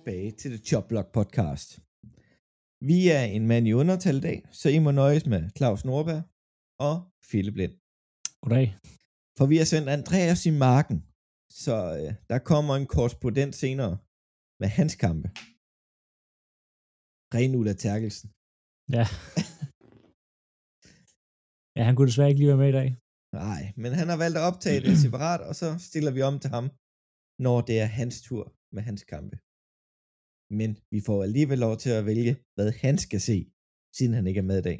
Tilbage til The Choplock Podcast. Vi er en mand i undertal i dag, så I må nøjes med Claus Nordberg og Philip Lind. Goddag. For vi har sendt Andreas i marken, så øh, der kommer en korrespondent senere med hans kampe. Ren Ulla Terkelsen. Ja. ja, han kunne desværre ikke lige være med i dag. Nej, men han har valgt at optage det separat, og så stiller vi om til ham, når det er hans tur med hans kampe. Men vi får alligevel lov til at vælge, hvad han skal se, siden han ikke er med i dag.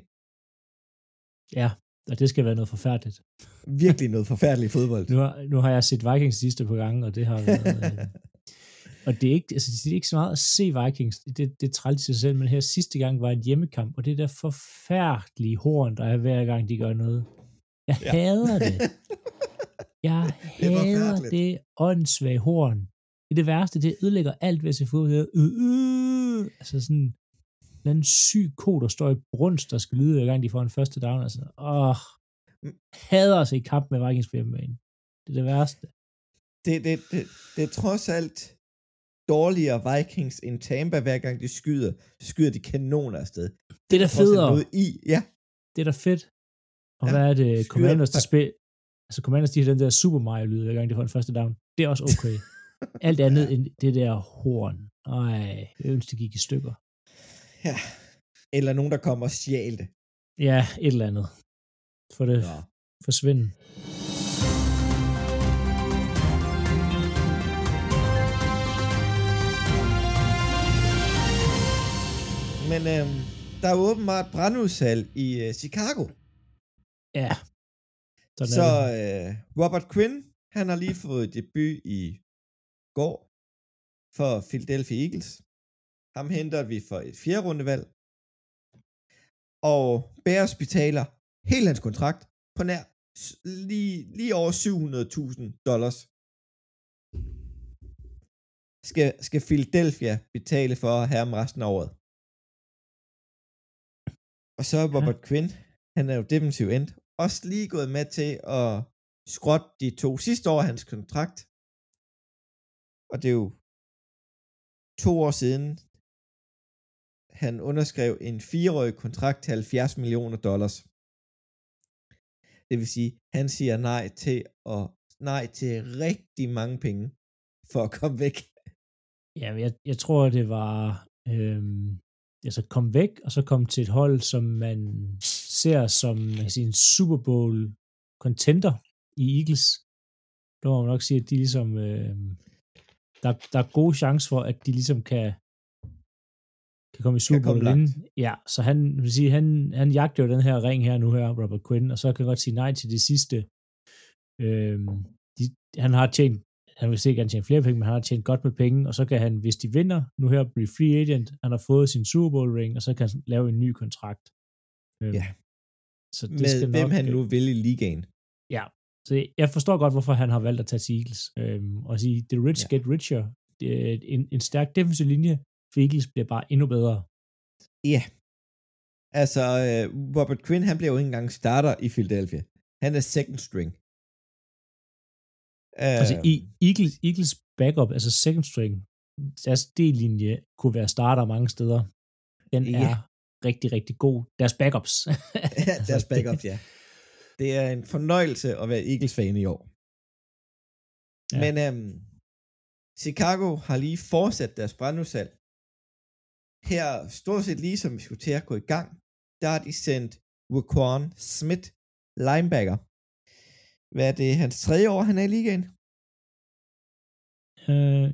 Ja, og det skal være noget forfærdeligt. Virkelig noget forfærdeligt fodbold. Nu har, nu har jeg set Vikings sidste på gange, og det har været... øh, og det er, ikke, altså, det er ikke så meget at se Vikings, det, det er trælt i sig selv, men her sidste gang var en hjemmekamp, og det der forfærdelige horn, der er hver gang, de gør noget. Jeg Ja. hader det. Jeg Det er hader det åndssvage horn. Det er det værste, det ødelægger alt ved at se fodbold. Øh, øh, altså sådan en anden syg ko, der står i brunst, der skal lyde, hver gang de får en første down. Altså, åh, hader at se kamp med Vikings på hjemmebane. Det er det værste. det, det, det, det er trods alt dårligere Vikings end Tampa, hver gang de skyder. Så skyder de kanoner afsted. Det er da federe. Noget i, ja. Det er da fedt. Og Ja, hvad er det? Commanders, der spil... Altså Commanders, de har den der Super Mario-lyd, hver gang de får en første down. Det er også okay. Alt andet end det der horn. Ej, jeg ønsker, det gik i stykker. ja. Eller nogen, der kommer og stjæl det. Ja, et eller andet. For det Nå. forsvinde. Men øhm, der er åbenbart brandudsalg i øh, Chicago. Ja. Sådan Så øh, Robert Quinn, han har lige fået debut i går for Philadelphia Eagles. Ham henter vi for et fjerde rundevalg. Og Bears betaler hele hans kontrakt på nær lige, lige over 700.000 dollars. Skal, skal Philadelphia betale for at have ham resten af året. Og så er Robert ja. Quinn, han er jo defensiv end, også lige gået med til at skrotte de to sidste år af hans kontrakt. Og det er jo to år siden, han underskrev en fireårig kontrakt til 70 millioner dollars. Det vil sige, han siger nej til og nej til rigtig mange penge for at komme væk. Ja, jeg, jeg tror, det var... Øhm, altså kom væk, og så kom til et hold, som man ser som man kan sige, en Super Bowl contender i Eagles. Der må man nok sige, at de ligesom... Øh, der, der er gode chancer for, at de ligesom kan kan komme i Super Bowl inden. Ja, så han vil sige, han, han jagter jo den her ring her nu her, Robert Quinn, og så kan jeg godt sige nej til det sidste. Øhm, de, han har tjent, han vil sikkert gerne tjene flere penge, men han har tjent godt med penge, og så kan han, hvis de vinder, nu her blive free agent, han har fået sin Super Bowl ring, og så kan han lave en ny kontrakt. Øhm, Ja. Så det Med skal hvem nok, han øh, nu vil i ligaen. Ja, så jeg forstår godt, hvorfor han har valgt at tage til Eagles. Øhm, og sige, the rich Ja. get richer. Er en, en stærk defensiv linje for Eagles bliver bare endnu bedre. Ja. Altså, øh, Robert Quinn, han bliver jo ikke engang starter i Philadelphia. Han er second string. Altså i Eagles, Eagles backup, altså second string, deres D-linje kunne være starter mange steder. Den Ja. er rigtig, rigtig god. Deres backups. deres Altså, backup, ja. Det er en fornøjelse at være Eagles-fan i år. Ja. Men øhm, Chicago har lige fortsat deres brandudsalg. Her, stort set lige som vi skulle til at gå i gang, der har de sendt Raquan Smith, linebacker. Hvad er det, hans tredje år, han er i ligaen? Øh,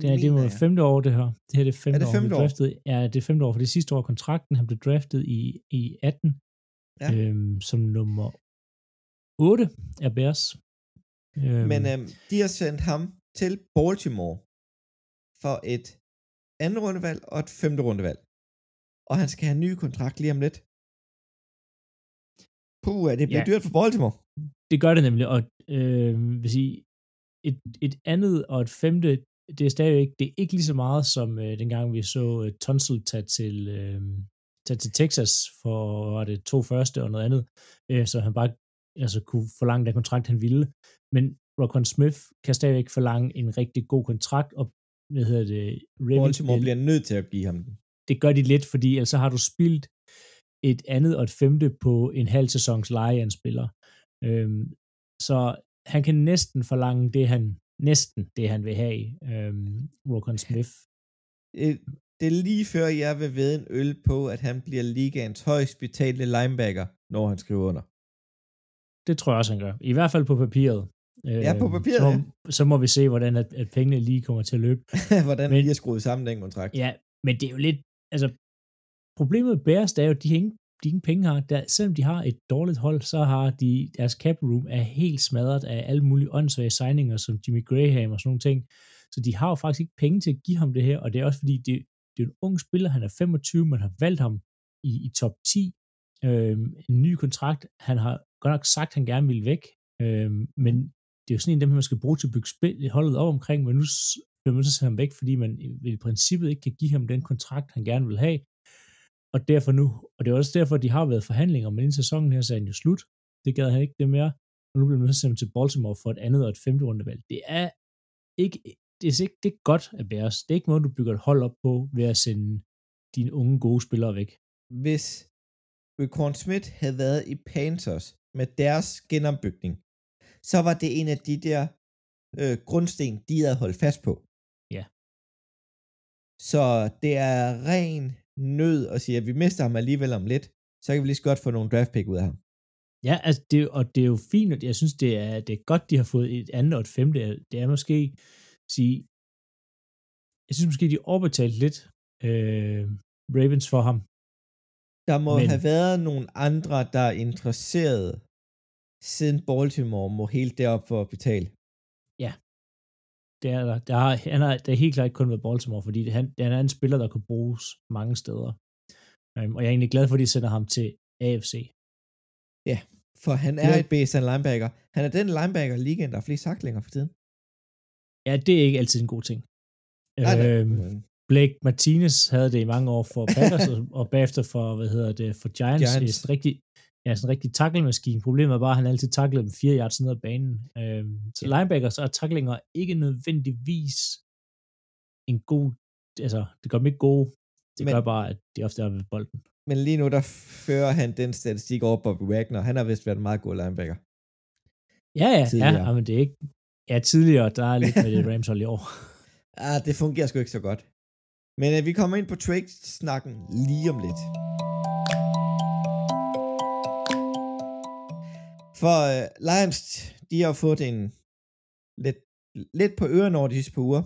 det, er, det jeg. femte år, det her. Det her er det femte det år. han femte blev? Draftet, ja, det er femte år, for det sidste år kontrakten. Han blev draftet i, i 18 Ja. øhm, som nummer 8 af Bears. Øhm, Men øhm, de har sendt ham til Baltimore for et andet rundevalg og et femte rundevalg. Og han skal have en ny kontrakt lige om lidt. Puh, det bliver Ja. dyrt for Baltimore. Det gør det nemlig, og øh, vil sige, et, et andet og et femte, det er stadig ikke, det er ikke lige så meget som øh, dengang vi så øh, Tunsil tage til, øh, tage til Texas for var det to første og noget andet, øh, så han bare altså, kunne forlange den kontrakt, han ville. Men Rockon Smith kan stadigvæk forlange en rigtig god kontrakt, og hvad hedder det, Ravens Baltimore bliver nødt til at give ham den. Det gør de lidt, fordi ellers så har du spildt et andet og et femte på en halv sæsons leje af en spiller. Øhm, så han kan næsten forlange det, han næsten det, han vil have, øhm, Rokon Smith. Det er lige før, jeg vil ved en øl på, at han bliver ligaens højst betalte linebacker, når han skriver under. Det tror jeg også, han gør. I hvert fald på papiret. Ja, på papiret, så, ja. så må vi se, hvordan at, at pengene lige kommer til at løbe. hvordan men, de er skruet sammen, den kontrakt. Ja, men det er jo lidt, altså, problemet med Bears, det er jo, at de ingen, de ingen penge har. Der, selvom de har et dårligt hold, så har de, deres cap room er helt smadret af alle mulige åndssvage signinger, som Jimmy Graham og sådan nogle ting. Så de har jo faktisk ikke penge til at give ham det her, og det er også fordi, det, det er en ung spiller, han er 25, man har valgt ham i, i top 10, øh, en ny kontrakt, han har godt nok sagt, at han gerne vil væk, øh, men det er jo sådan en af dem, man skal bruge til at bygge spil, holdet op omkring, men nu bliver man så sætte ham væk, fordi man i princippet ikke kan give ham den kontrakt, han gerne vil have, og derfor nu, og det er også derfor, de har været forhandlinger, men inden sæsonen her, så er han jo slut, det gad han ikke det mere, og nu bliver man så sendt til Baltimore for et andet og et femte rundevalg. Det er ikke, det er ikke det er godt at Bears. Det er ikke noget, du bygger et hold op på ved at sende dine unge gode spillere væk. Hvis Rickon Smith havde været i Panthers med deres genopbygning, så var det en af de der øh, grundsten, de havde holdt fast på. Ja. Så det er ren nød at sige, at vi mister ham alligevel om lidt, så kan vi lige så godt få nogle draft pick ud af ham. Ja, altså det, og det er jo fint, og jeg synes, det er, det er godt, de har fået et andet og et femte. Det er måske, sige, jeg synes måske, de overbetalt lidt øh, Ravens for ham. Der må Men... have været nogle andre, der er interesseret siden Baltimore må helt derop for at betale. Ja, det er der. der har, han har, det er helt klart ikke kun ved Baltimore, fordi han, han er en spiller, der kan bruges mange steder. Um, og jeg er egentlig glad for, at de sender ham til AFC. Ja, for han er ja. et baseline linebacker. Han er den linebacker ligaen, der er flest saklinger for tiden. Ja, det er ikke altid en god ting. Nej, øhm, Blake Martinez havde det i mange år for Packers, og, og bagefter for, hvad hedder det, for Giants. Giants. Det er sådan rigtig, ja, sådan en rigtig tackle-maskine. Problemet er bare, at han altid taklede dem fire yards ned ad banen. Øhm, så ja. linebackers og tacklinger ikke nødvendigvis en god, altså det gør dem ikke gode. Det men, gør bare, at de ofte er ved bolden. Men lige nu, der fører han den statistik over Bobby Wagner. Han har vist været en meget god linebacker. Ja, ja, tidligere. ja, men det er ikke, ja, tidligere, der er lidt med det Rams hold i år. ah, det fungerer sgu ikke så godt. Men uh, vi kommer ind på trade-snakken lige om lidt. For uh, Lions, de har fået en lidt, lidt på ørerne over de sidste par uger.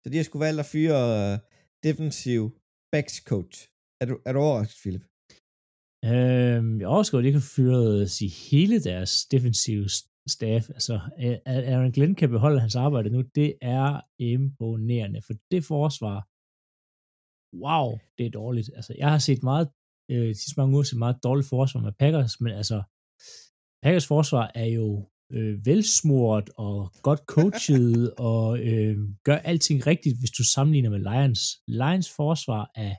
Så de har sgu valgt at fyre uh, defensiv backs coach. Er du, er du overrasket, Philip? Øhm, jeg er overrasket, at de kan fyre sig hele deres defensive staff. Altså, Aaron Glenn kan beholde hans arbejde nu. Det er imponerende, for det forsvar, wow, det er dårligt. Altså, jeg har set meget, øh, sidste mange uger set meget dårligt forsvar med Packers, men altså, Packers forsvar er jo øh, velsmurt og godt coachet og øh, gør alting rigtigt, hvis du sammenligner med Lions. Lions forsvar er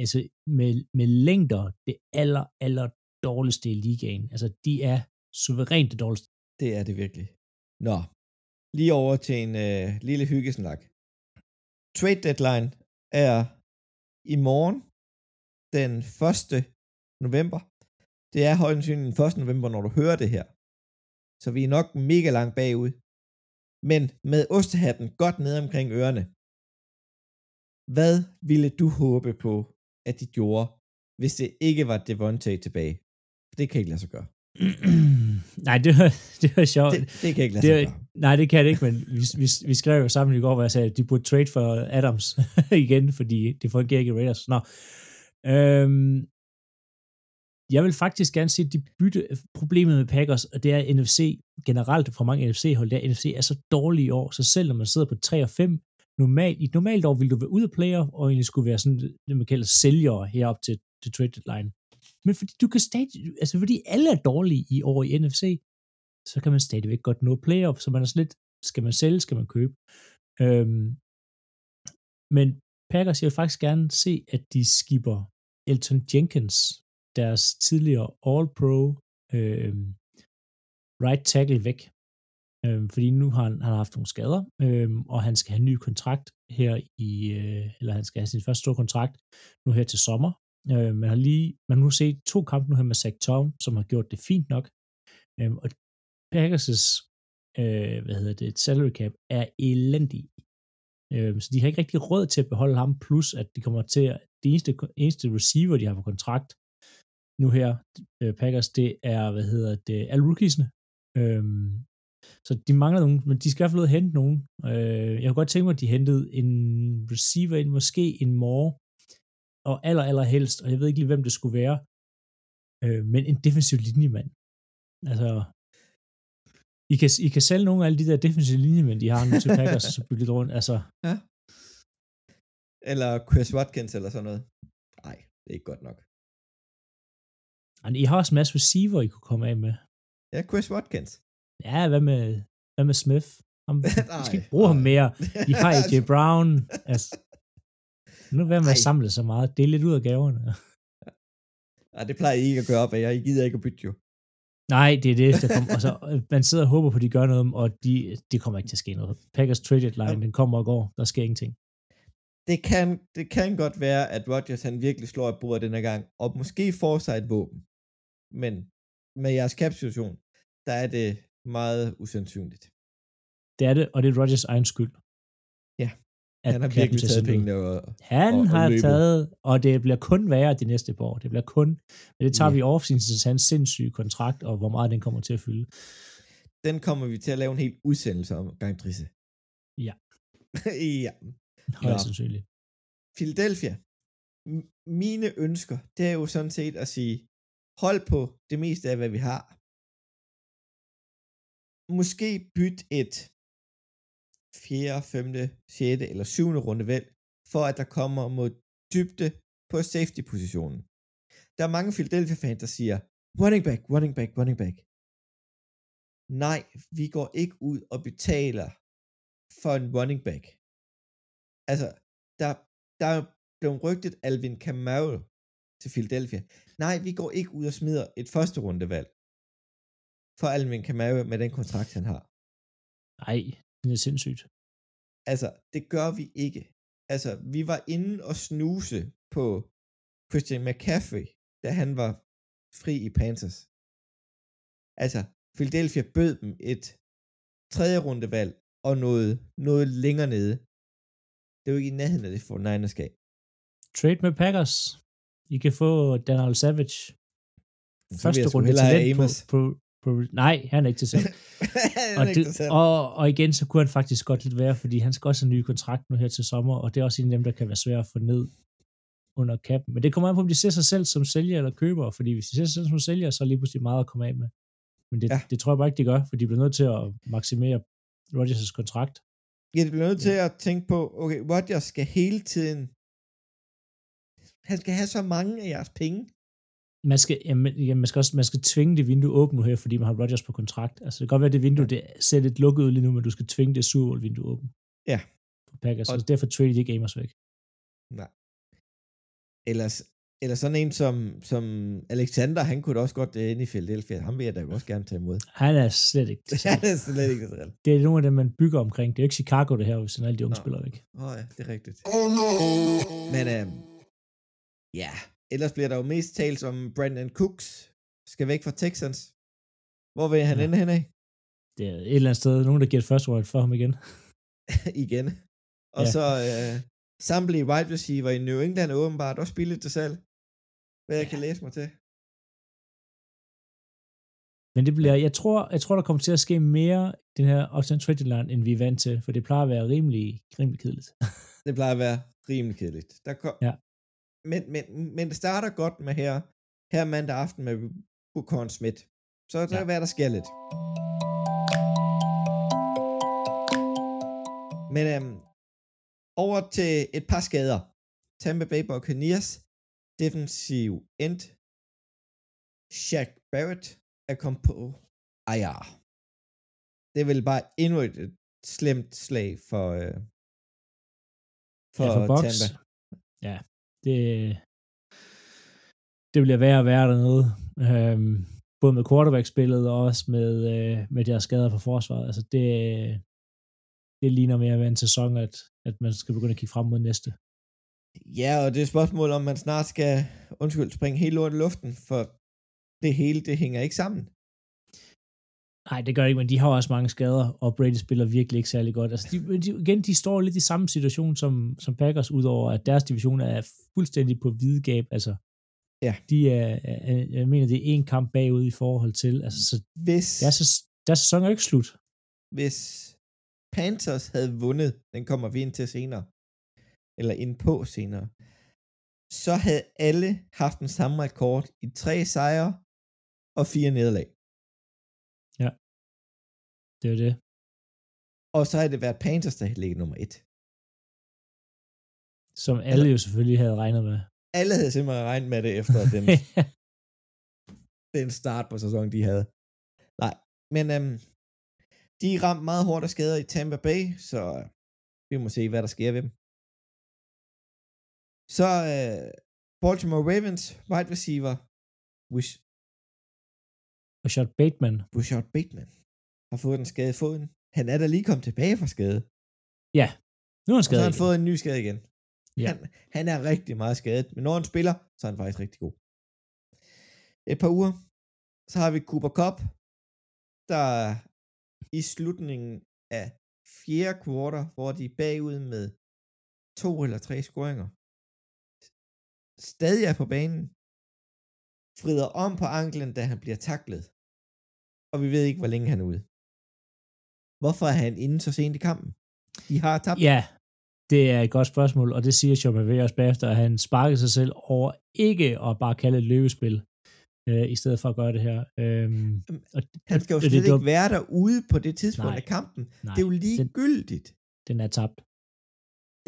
altså med, med længder det aller, aller dårligste i ligaen. Altså, de er suverænt det dårligste. Det er det virkelig. Nå, lige over til en øh, lille hyggesnak. Trade deadline er i morgen, den 1. november. Det er højden den 1. november, når du hører det her. Så vi er nok mega langt bagud. Men med ostehatten godt ned omkring ørerne. Hvad ville du håbe på, at de gjorde, hvis det ikke var Devontae tilbage? For det kan ikke lade sig gøre. nej, det var, det var sjovt. Det, det kan ikke lade gøre. Nej, det kan det ikke, men vi, vi, vi skrev jo sammen i går, hvor jeg sagde, at de burde trade for Adams igen, fordi det fungerer ikke i Raiders. Nå. Øhm, jeg vil faktisk gerne se, at de bytte problemet med Packers, og det er NFC generelt for mange NFC-hold, der NFC er så dårlige i år, så selv når man sidder på 3 og 5, normalt, i et normalt år ville du være ude af playoff, og egentlig skulle være sådan, det man kalder sælgere herop til, til trade deadline. Men fordi du kan stadig, altså fordi alle er dårlige i år i NFC, så kan man stadigvæk godt nå playoff, så man er slet, lidt, skal man sælge, skal man købe. Øhm, men Packers, jeg vil faktisk gerne se, at de skipper Elton Jenkins, deres tidligere All-Pro øhm, right tackle væk. øh, fordi nu har han, han har haft nogle skader, øh, og han skal have en ny kontrakt her i, øh, eller han skal have sin første store kontrakt nu her til sommer. Øh, man har lige, man har nu set to kampe nu her med Zach Tom, som har gjort det fint nok, øh, og Packers' øh, hvad hedder det, salary cap er elendig. Øh, så de har ikke rigtig råd til at beholde ham, plus at de kommer til at, det eneste, eneste receiver, de har på kontrakt nu her, øh, Packers, det er, hvad hedder det, alle rookiesne. Øh, så de mangler nogen, men de skal i hvert fald hente nogen. Øh, jeg kunne godt tænke mig, at de hentede en receiver ind, måske en more, og aller, aller helst, og jeg ved ikke lige, hvem det skulle være, øh, men en defensiv linjemand. Altså, i kan, I kan sælge nogle af alle de der defensive linjemænd, de har nu til Packers, og så bygge lidt rundt. Altså. Ja. Eller Chris Watkins eller sådan noget. Nej, det er ikke godt nok. Men I har også en masse receiver, I kunne komme af med. Ja, Chris Watkins. Ja, hvad med, hvad med Smith? Ham, nej, skal ikke bruge nej. ham mere. I har AJ Brown. Altså, nu er med at samle så meget. Det er lidt ud af gaverne. Nej, det plejer I ikke at gøre op af jer. I gider ikke at bytte jo. Nej, det er det, der kommer. Og så, øh, man sidder og håber på, at de gør noget, og de, de kommer ikke til at ske noget. Packers trade deadline, den kommer og går. Der sker ingenting. Det kan, det kan godt være, at Rodgers han virkelig slår et bord denne gang, og måske får sig et våben. Men med jeres cap-situation, der er det meget usandsynligt. Det er det, og det er Rodgers egen skyld. Ja, han har virkelig taget pengene og, Han og, og har løbet. taget, og det bliver kun værre de næste par år. Det bliver kun, men det tager Ja. vi off til hans sindssyge kontrakt, og hvor meget den kommer til at fylde. Den kommer vi til at lave en helt udsendelse om, gang Drisse. Ja. ja. Højst sandsynligt. Philadelphia. M- mine ønsker, det er jo sådan set at sige, hold på det meste af, hvad vi har. Måske byt et 4., 5., 6. eller 7. runde valg, for at der kommer mod dybde på safety-positionen. Der er mange Philadelphia-fans, der siger, running back, running back, running back. Nej, vi går ikke ud og betaler for en running back. Altså, der, der er blevet rygtet Alvin Kamau til Philadelphia. Nej, vi går ikke ud og smider et første rundevalg for Alvin Kamau med den kontrakt, han har. Nej, det er sindssygt. Altså, det gør vi ikke. Altså, vi var inde og snuse på Christian McCaffrey, da han var fri i Panthers. Altså, Philadelphia bød dem et tredje rundevalg og noget, noget længere nede. Det er jo ikke i nærheden af det for Niners gav. Trade med Packers. I kan få Daniel Savage. Første runde talent Amos. på, på, nej, han er ikke til salg. Og, det, og, og igen, så kunne han faktisk godt lidt være, fordi han skal også have en ny kontrakt nu her til sommer, og det er også en af dem, der kan være svært at få ned under kappen. Men det kommer an på, om de ser sig selv som sælger eller køber, fordi hvis de ser sig selv som sælger, så er lige pludselig meget at komme af med. Men det, Ja. ja. det tror jeg bare ikke, de gør, for de bliver nødt til at maksimere Rodgers' kontrakt. Ja, det bliver nødt til at tænke på, okay, Rodgers skal hele tiden, han skal have så mange af jeres penge. Man skal, jamen, man skal også man skal tvinge det vindue åbent nu her, fordi man har Rodgers på kontrakt. Altså det kan godt være, at det vindue det ser lidt lukket ud lige nu, men du skal tvinge det Super Bowl vindue åbent. Ja. På Packers, Og- og derfor trade de ikke Amos væk. Nej. Ellers, eller sådan en som, som Alexander, han kunne da også godt øh, inde i Philadelphia. Ham vil jeg da også gerne tage imod. Han er slet ikke til. Han er slet ikke så Det er nogle af dem, man bygger omkring. Det er jo ikke Chicago, det her, hvis sender alle de unge Nå. spillere væk. Åh oh, ja, det er rigtigt. Men øhm, ja, ellers bliver der jo mest talt om Brandon Cooks skal væk fra Texans. Hvor vil han Ja. ende henad? Det er et eller andet sted, nogen, der giver et første for ham igen. Igen. Og Ja. så øh, samtlige wide receiver i New England er åbenbart også billigt til salg. Hvad jeg Ja. kan læse mig til. Men det bliver, jeg tror, jeg tror, der kommer til at ske mere den her opstand trade deadline, end vi er vant til, for det plejer at være rimelig, rimelig kedeligt. Det plejer at være rimelig kedeligt. Der kom, Ja. Men, men, men det starter godt med her, her mandag aften med Bukon Schmidt. Så der Ja. ja. hvad der sker lidt. Men øhm, over til et par skader. Tampa Bay Buccaneers defensiv end Shaq Barrett er kommet på IR. Det er vel bare endnu et, et slemt slag for, øh, for, ja, for Box. Tampa. Ja, det, det bliver værre og værre dernede. Øhm, både med quarterback-spillet og også med, øh, med deres skader på forsvaret. Altså det, det ligner mere ved en sæson, at, at man skal begynde at kigge frem mod næste. Ja, og det er et spørgsmål, om man snart skal, undskyld, springe helt lort i luften, for det hele, det hænger ikke sammen. Nej, det gør det ikke, men de har også mange skader, og Brady spiller virkelig ikke særlig godt. Altså, de, de, igen, de står lidt i samme situation som, som Packers, udover at deres division er fuldstændig på hvidegab. Altså, Ja. De er, er, jeg mener, det er en kamp bagud i forhold til, altså, så Hvis, deres, deres sæson er ikke slut. hvis Panthers havde vundet, den kommer vi ind til senere, eller ind på senere, så havde alle haft den samme rekord i tre sejre og fire nederlag. Det er det. Og så havde det været Panthers, der ligget nummer et. Som alle jo selvfølgelig havde regnet med. Alle havde simpelthen regnet med det efter den, den start på sæsonen, de havde. Nej, men øhm, de er ramt meget hårdt af skader i Tampa Bay, så vi må se, hvad der sker ved dem. Så øh, Baltimore Ravens wide receiver, Wish, Shot Bateman. Rashad Bateman, har fået en skade i foden. Han er da lige kommet tilbage fra skade. Ja, nu er han Og så skadet. har han igen. fået en ny skade igen. Ja. Han, han er rigtig meget skadet, men når han spiller, så er han faktisk rigtig god. Et par uger, så har vi Cooper Cup, der i slutningen af fjerde kvartal, hvor de er bagud med to eller tre scoringer, stadig er på banen, frider om på anklen, da han bliver taklet, og vi ved ikke, hvor længe han er ude. Hvorfor er han inde så sent i kampen? De har tabt. Ja, det er et godt spørgsmål, og det siger McVay også bagefter, at han sparkede sig selv over ikke at bare kalde et løbespil, øh, i stedet for at gøre det her. Øhm, og Han skal jo det- slet det var- ikke være derude på det tidspunkt Nej. af kampen. Nej, det er jo ligegyldigt. Den, den er tabt.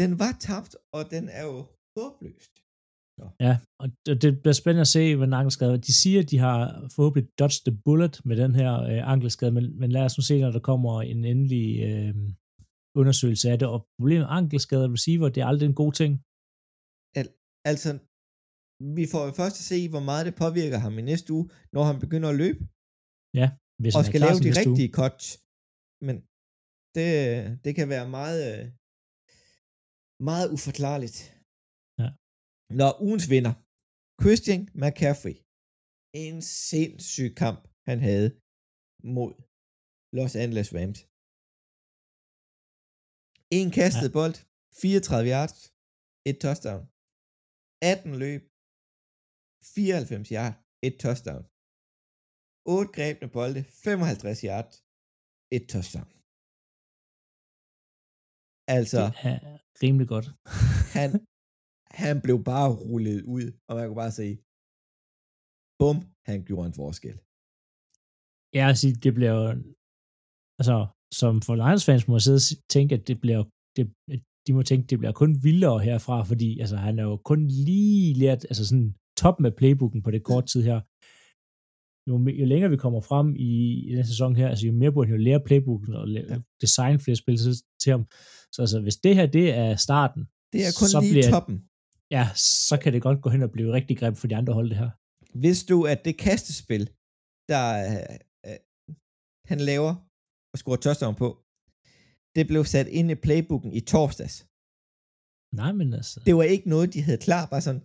den var tabt, og den er jo håbløst. Ja, og det, bliver spændende at se, hvad ankelskade De siger, at de har forhåbentlig dodged the bullet med den her øh, ankelskade, men, men lad os nu se, når der kommer en endelig øh, undersøgelse af det. Og problemet med ankelskade receiver, det er aldrig en god ting. Altså, vi får jo først at se, hvor meget det påvirker ham i næste uge, når han begynder at løbe, Hvis og han skal lave de næste uge. rigtige cuts. Men det, det kan være meget, øh, meget uforklarligt. Når ugens vinder, Christian McCaffrey, en sindssyg kamp, han havde mod Los Angeles Rams. En kastet ja. bold, 34 yards, et touchdown. 18 løb, 94 yards, et touchdown. 8 grebne bolde, 55 yards, et touchdown. Altså, Det er rimelig godt. han, han blev bare rullet ud, og man kunne bare se, bum, han gjorde en forskel. Ja, at sige, det bliver jo, altså, som for Lions fans må sidde og tænke, at det bliver, det, at de må tænke, det bliver kun vildere herfra, fordi altså, han er jo kun lige lært, altså sådan toppen af playbooken på det kort tid her. Jo, jo længere vi kommer frem i, i den sæson her, altså jo mere burde han jo lære playbooken og lære, ja. designe flere spil til, til ham. Så altså, hvis det her, det er starten, Det er kun Så lige bliver- toppen. Ja, så kan det godt gå hen og blive rigtig grimt for de andre hold, det her. Hvis du, at det kastespil, der øh, han laver og scorer touchdown på, det blev sat ind i playbooken i torsdags. Nej, men altså, Det var ikke noget, de havde klar, bare sådan,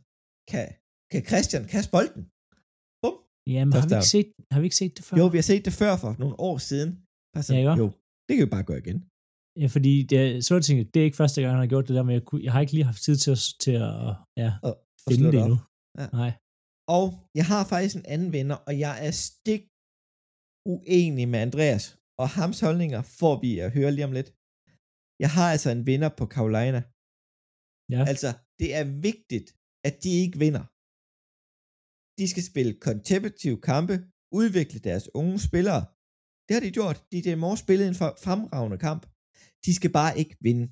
kan, kan Christian kaste bolden? jamen, har vi, touchdown. ikke set, har vi ikke set det før? Jo, vi har set det før for nogle år siden. Bare sådan, Ja, ikke? jo, det kan vi bare gøre igen. Ja, fordi det, så jeg tænkte, det er ikke første gang, han har gjort det der, men jeg, kunne, jeg har ikke lige haft tid til at, til at ja, Og, finde det op. endnu. Ja. Nej. Og jeg har faktisk en anden venner, og jeg er stik uenig med Andreas. Og hans holdninger får vi at høre lige om lidt. Jeg har altså en vinder på Carolina. Ja. Altså, det er vigtigt, at de ikke vinder. De skal spille kompetitive kampe, udvikle deres unge spillere. Det har de gjort. DJ Moore spillede en fa- fremragende kamp. De skal bare ikke vinde.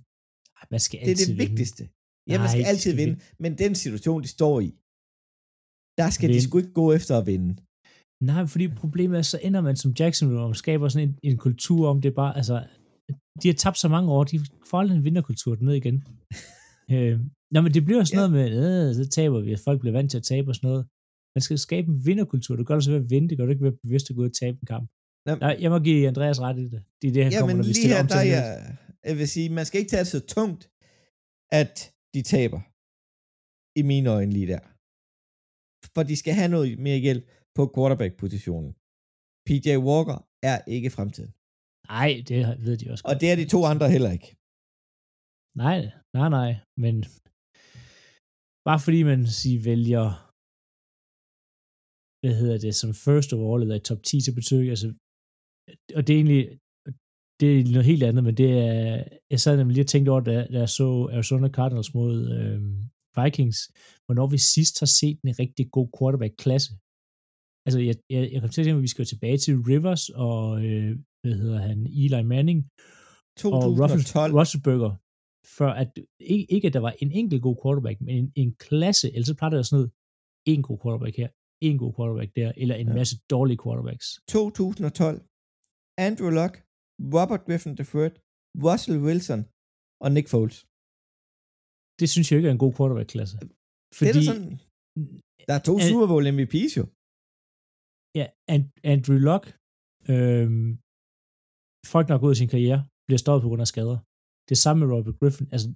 Man skal Det er altid det vinde. vigtigste. Ja, man skal de altid skal vinde, men den situation, de står i, der skal de Vind. sgu ikke gå efter at vinde. Nej, fordi problemet er, så ender man som Jacksonville og skaber sådan en, en kultur om det bare, altså, de har tabt så mange år, de får aldrig en vinderkultur ned igen. øh, nå, men det bliver sådan Ja. noget med, øh, så taber vi, at folk bliver vant til at tabe og sådan noget. Man skal skabe en vinderkultur. Du gør det så ved at vinde, det gør du ikke ved at bevidst at gå ud og tabe en kamp. Nå, Nej, jeg må give Andreas ret i det. Det er det, han ja, kommer, men når vi lige her, der er jeg, jeg vil sige, man skal ikke tage det så tungt, at de taber. I mine øjne lige der. For de skal have noget mere hjælp på quarterback-positionen. PJ Walker er ikke fremtiden. Nej, det ved de også Og det er de to andre heller ikke. Nej, nej, nej, men bare fordi man siger, vælger hvad hedder det, som first overall eller i top 10, så betyder altså, og det er egentlig, det er noget helt andet, men det er, jeg sad nemlig lige og tænkte over, da, da jeg så Arizona Cardinals mod øh, Vikings, hvornår vi sidst har set en rigtig god quarterback-klasse. Altså, jeg, jeg, jeg kom til at tænke, at vi skal tilbage til Rivers og, øh, hvad hedder han, Eli Manning, 2012. og Russellberger, for at ikke, ikke at der var en enkelt god quarterback, men en, en klasse, ellers så plejer det sådan noget, en god quarterback her, en god quarterback der, eller en ja. masse dårlige quarterbacks. 2012. Andrew Luck, Robert Griffin III, Russell Wilson og Nick Foles. Det synes jeg ikke er en god quarterback-klasse. Fordi, det er da sådan, der er to Al- Super Bowl MVP's jo. Ja, And- Andrew Luck, øhm, folk nok ud af sin karriere, bliver stoppet på grund af skader. Det samme med Robert Griffin. Altså,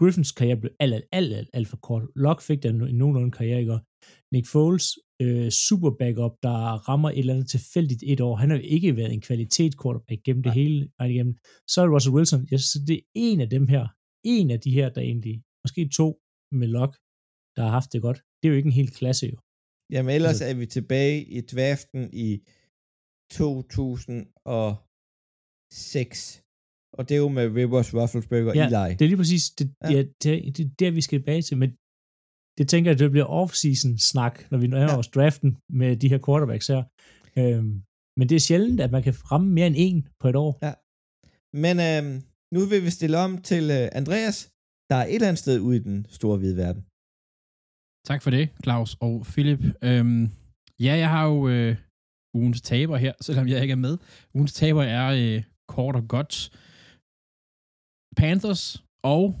Griffins karriere blev alt, alt, alt, alt, alt for kort. Luck fik der en nogenlunde karriere, ikke? Nick Foles, øh, super backup, der rammer et eller andet tilfældigt et år. Han har jo ikke været en kvalitet quarterback gennem det hele vejen igennem. Så er det Russell Wilson. Jeg synes, det er en af dem her. En af de her, der egentlig, måske to med Luck, der har haft det godt. Det er jo ikke en hel klasse jo. Jamen ellers Altså- er vi tilbage i draften i 2006. Og det er jo med Rivers, Rufflesberger og Ja, Eli. Det er lige præcis det, Ja. ja. det, det, det er der, vi skal tilbage til. Men det tænker jeg, det bliver off-season snak, når vi nærmer Ja. os draften med de her quarterbacks her. Øhm, men det er sjældent, at man kan ramme mere end en på et år. Ja. Men øhm, nu vil vi stille om til øh, Andreas, der er et eller andet sted ude i den store hvide verden. Tak for det, Claus og Philip. Øhm, ja, jeg har jo øh, ugens taber her, selvom jeg ikke er med. Ugens taber er øh, kort og godt Panthers og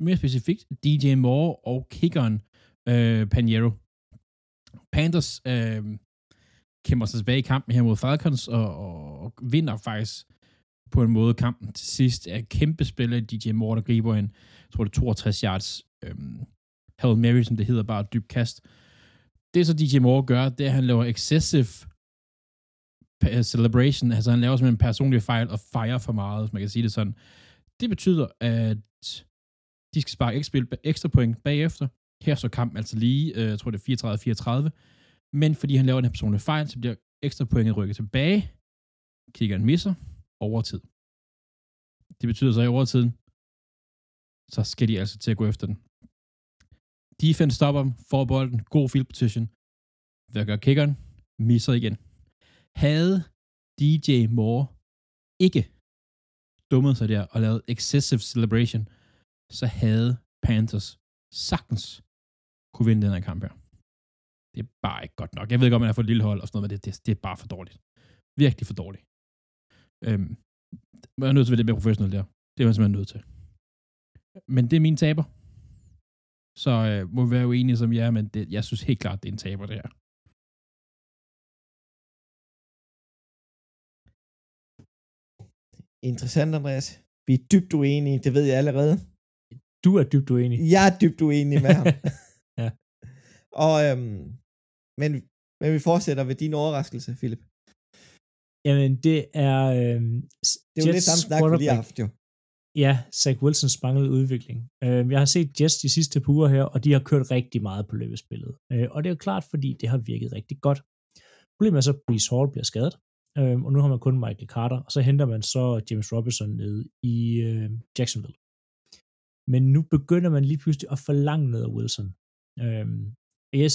mere specifikt DJ Moore og kickeren øh, Paniero. Panthers øh, kæmper sig tilbage i kampen her mod Falcons og, og, og vinder faktisk på en måde kampen til sidst. Er kæmpe spiller DJ Moore, der griber en, jeg tror det er 62 yards øh, Hail Mary, som det hedder, bare dyb kast. Det så DJ Moore gør, det er, at han laver excessive celebration, altså han laver simpelthen en personlig fejl og fejrer for meget, hvis man kan sige det sådan. Det betyder, at de skal sparke ekstra, ekstra point bagefter. Her så kampen altså lige, øh, jeg tror det er 34-34, men fordi han laver den her personlige fejl, så bliver ekstra pointet rykket tilbage. Kiggeren misser overtid. Det betyder så i overtiden, så skal de altså til at gå efter den. Defense stopper dem, får bolden, god field position. Hvad gør kickeren? Misser igen. Havde DJ Moore ikke dummet sig der og lavet excessive celebration, så havde Panthers sagtens kunne vinde den her kamp her. Det er bare ikke godt nok. Jeg ved godt, man er for et lille hold og sådan noget, men det, det, det er bare for dårligt. Virkelig for dårligt. Øhm, man er nødt til at være lidt mere professionel der. Det er man simpelthen nødt til. Men det er min taber. Så øh, må vi være uenige som jer, men det, jeg synes helt klart, det er en taber, det her. Interessant, Andreas. Vi er dybt uenige, det ved jeg allerede. Du er dybt uenig. Jeg er dybt uenig med ham. Ja. Og, øhm, men, men vi fortsætter ved din overraskelse, Philip. Jamen, det er... Øhm, Det er jo lidt samme snak, vi lige har haft jo. Ja, Zach Wilsons manglede udvikling. Øh, jeg har set Jets de sidste par uger her, og de har kørt rigtig meget på løbespillet. Øh, og det er jo klart, fordi det har virket rigtig godt. Problemet er så, at Brees Hall bliver skadet, øh, og nu har man kun Michael Carter, og så henter man så James Robinson ned i øh, Jacksonville. Men nu begynder man lige pludselig at forlange noget af Wilson. Øh, yes,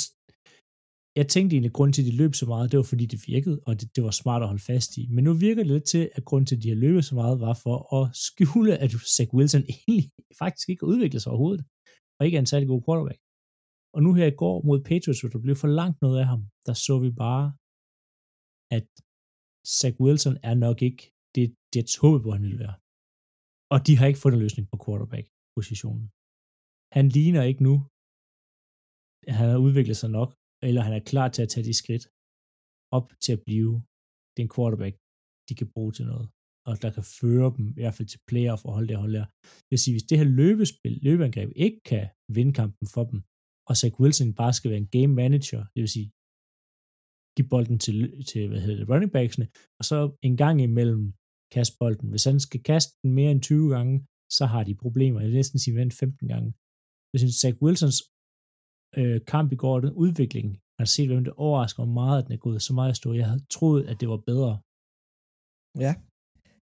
jeg tænkte egentlig, at grunden til, at de løb så meget, det var fordi, det virkede, og det, det var smart at holde fast i. Men nu virker det lidt til, at grunden til, at de har løbet så meget, var for at skjule, at Zach Wilson egentlig faktisk ikke har udviklet sig overhovedet, og ikke er en særlig god quarterback. Og nu her i går mod Patriots, hvor der blev for langt noget af ham, der så vi bare, at Zach Wilson er nok ikke det, det håbede på, han ville være. Og de har ikke fundet en løsning på quarterback-positionen. Han ligner ikke nu, han har udviklet sig nok, eller han er klar til at tage de skridt op til at blive den quarterback, de kan bruge til noget, og der kan føre dem i hvert fald til playoff og holde det hold der. Det vil sige, hvis det her løbespil, løbeangreb ikke kan vinde kampen for dem, og Zach Wilson bare skal være en game manager, det vil sige, give bolden til, til hvad hedder det, running backsene, og så en gang imellem kaste bolden. Hvis han skal kaste den mere end 20 gange, så har de problemer. Jeg vil næsten sige, vent 15 gange. Jeg synes, Zach Wilsons øh, kamp i går, den udvikling, jeg har set, hvem det overrasker mig meget, at den er gået så meget stor. Jeg havde troet, at det var bedre. Ja,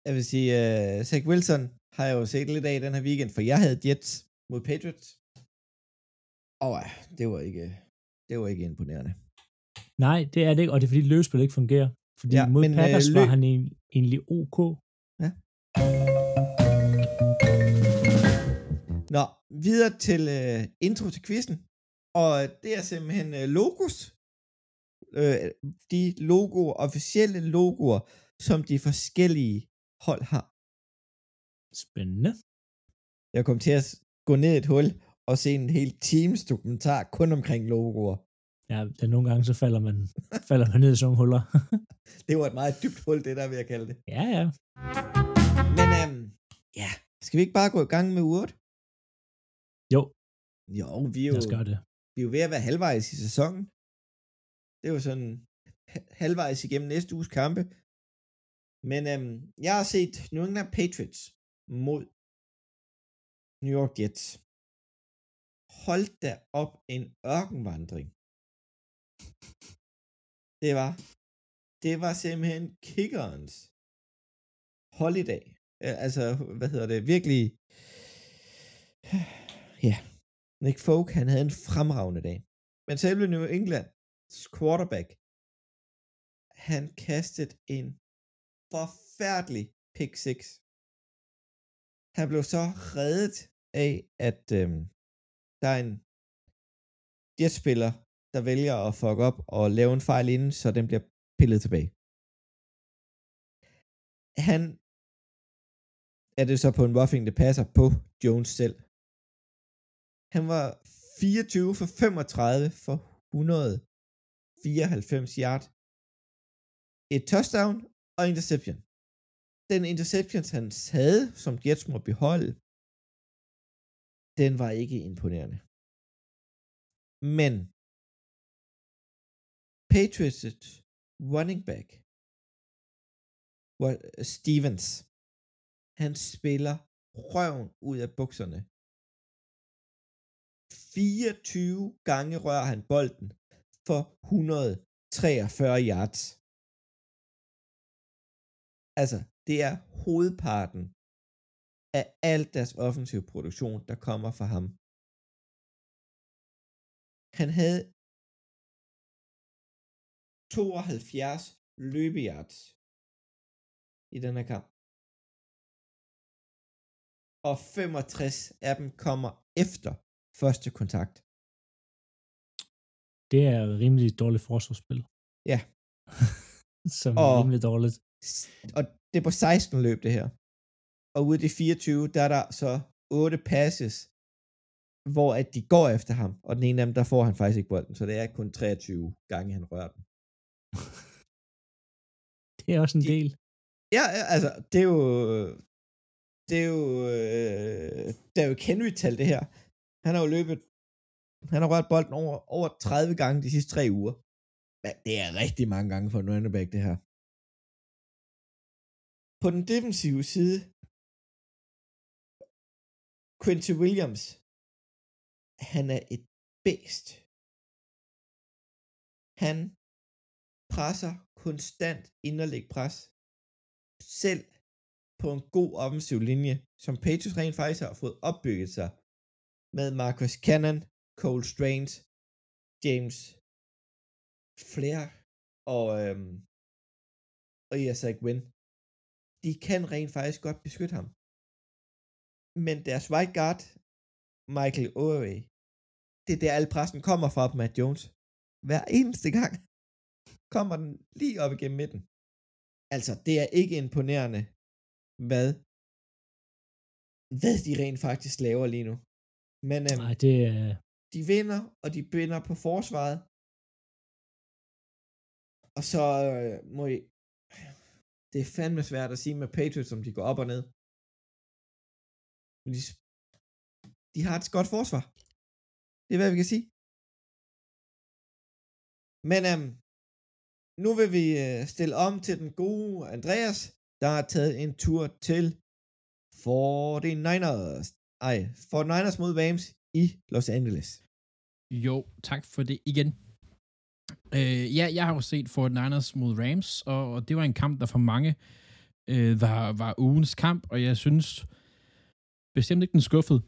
jeg vil sige, uh, Zach Wilson har jeg jo set lidt af den her weekend, for jeg havde Jets mod Patriots. Og oh, det var ikke, det var ikke imponerende. Nej, det er det ikke, og det er fordi løbespil ikke fungerer. Fordi Ja, ja, mod men, øh, Packers øh, var løb- han en- egentlig ok. Nå, videre til uh, intro til quizzen. Og det er simpelthen uh, logos. Uh, de logoer, officielle logoer, som de forskellige hold har. Spændende. Jeg kom til at gå ned et hul og se en hel Teams dokumentar kun omkring logoer. Ja, der nogle gange så falder man, falder man ned i sådan nogle huller. Det var et meget dybt hul, det der vil jeg kalde det. ja, ja. Men øhm, ja, skal vi ikke bare gå i gang med uret? Jo, Jo, vi er jo, lad os gøre det. vi er jo ved at være halvvejs i sæsonen. Det er jo sådan ha- halvvejs igennem næste uges kampe. Men øhm, jeg har set New England Patriots mod New York Jets. Hold da op en ørkenvandring. Det var, det var simpelthen kickerens holiday. Altså, hvad hedder det, virkelig, ja, Nick Folk, han havde en fremragende dag. Men selve New Englands quarterback, han kastede en forfærdelig pick 6. Han blev så reddet af, at øhm, der er en jetspiller, der vælger at fuck op og lave en fejl inden, så den bliver pillet tilbage. Han er det så på en roughing, det passer på Jones selv. Han var 24 for 35 for 194 yard. Et touchdown og interception. Den interception, han havde, som Jets må beholde, den var ikke imponerende. Men Patriots running back øh, Stevens. Han spiller røven ud af bukserne. 24 gange rører han bolden for 143 yards. Altså, det er hovedparten af al deres offensive produktion, der kommer fra ham. Han havde 72 løbeyards i den her kamp. Og 65 af dem kommer efter første kontakt. Det er rimelig dårligt forsvarsspil. Ja. Som er Og- rimelig dårligt. Og det er på 16 løb, det her. Og ude af de 24, der er der så 8 passes, hvor at de går efter ham. Og den ene af dem, der får han faktisk ikke bolden. Så det er kun 23 gange, han rører den. Det er også en De- del. Ja, altså, det er jo... Det er jo... Øh, det er jo Henry-tal, det her. Han har jo løbet... Han har rørt bolden over, over 30 gange de sidste tre uger. Men det er rigtig mange gange for en running back, det her. På den defensive side, Quincy Williams, han er et bedst. Han presser konstant inderlig pres. Selv på en god offensiv linje, som Patriots rent faktisk har fået opbygget sig med Marcus Cannon, Cole Strange, James Flair og, øhm, og Isaac Wynn. De kan rent faktisk godt beskytte ham. Men deres right guard, Michael Owe, det er der al pressen kommer fra på Matt Jones. Hver eneste gang kommer den lige op igennem midten. Altså, det er ikke imponerende, hvad, hvad de rent faktisk laver lige nu. Men øhm, Nej, det er... de vinder, og de vinder på forsvaret. Og så øh, må I... Det er fandme svært at sige med Patriots, om de går op og ned. Men de, de har et godt forsvar. Det er, hvad vi kan sige. Men øhm, nu vil vi øh, stille om til den gode Andreas, der har taget en tur til 49ers. Ej, 49ers mod Rams i Los Angeles. Jo, tak for det igen. Øh, ja, jeg har jo set 49ers mod Rams, og, og det var en kamp, der for mange øh, var, var ugens kamp, og jeg synes bestemt ikke den skuffede.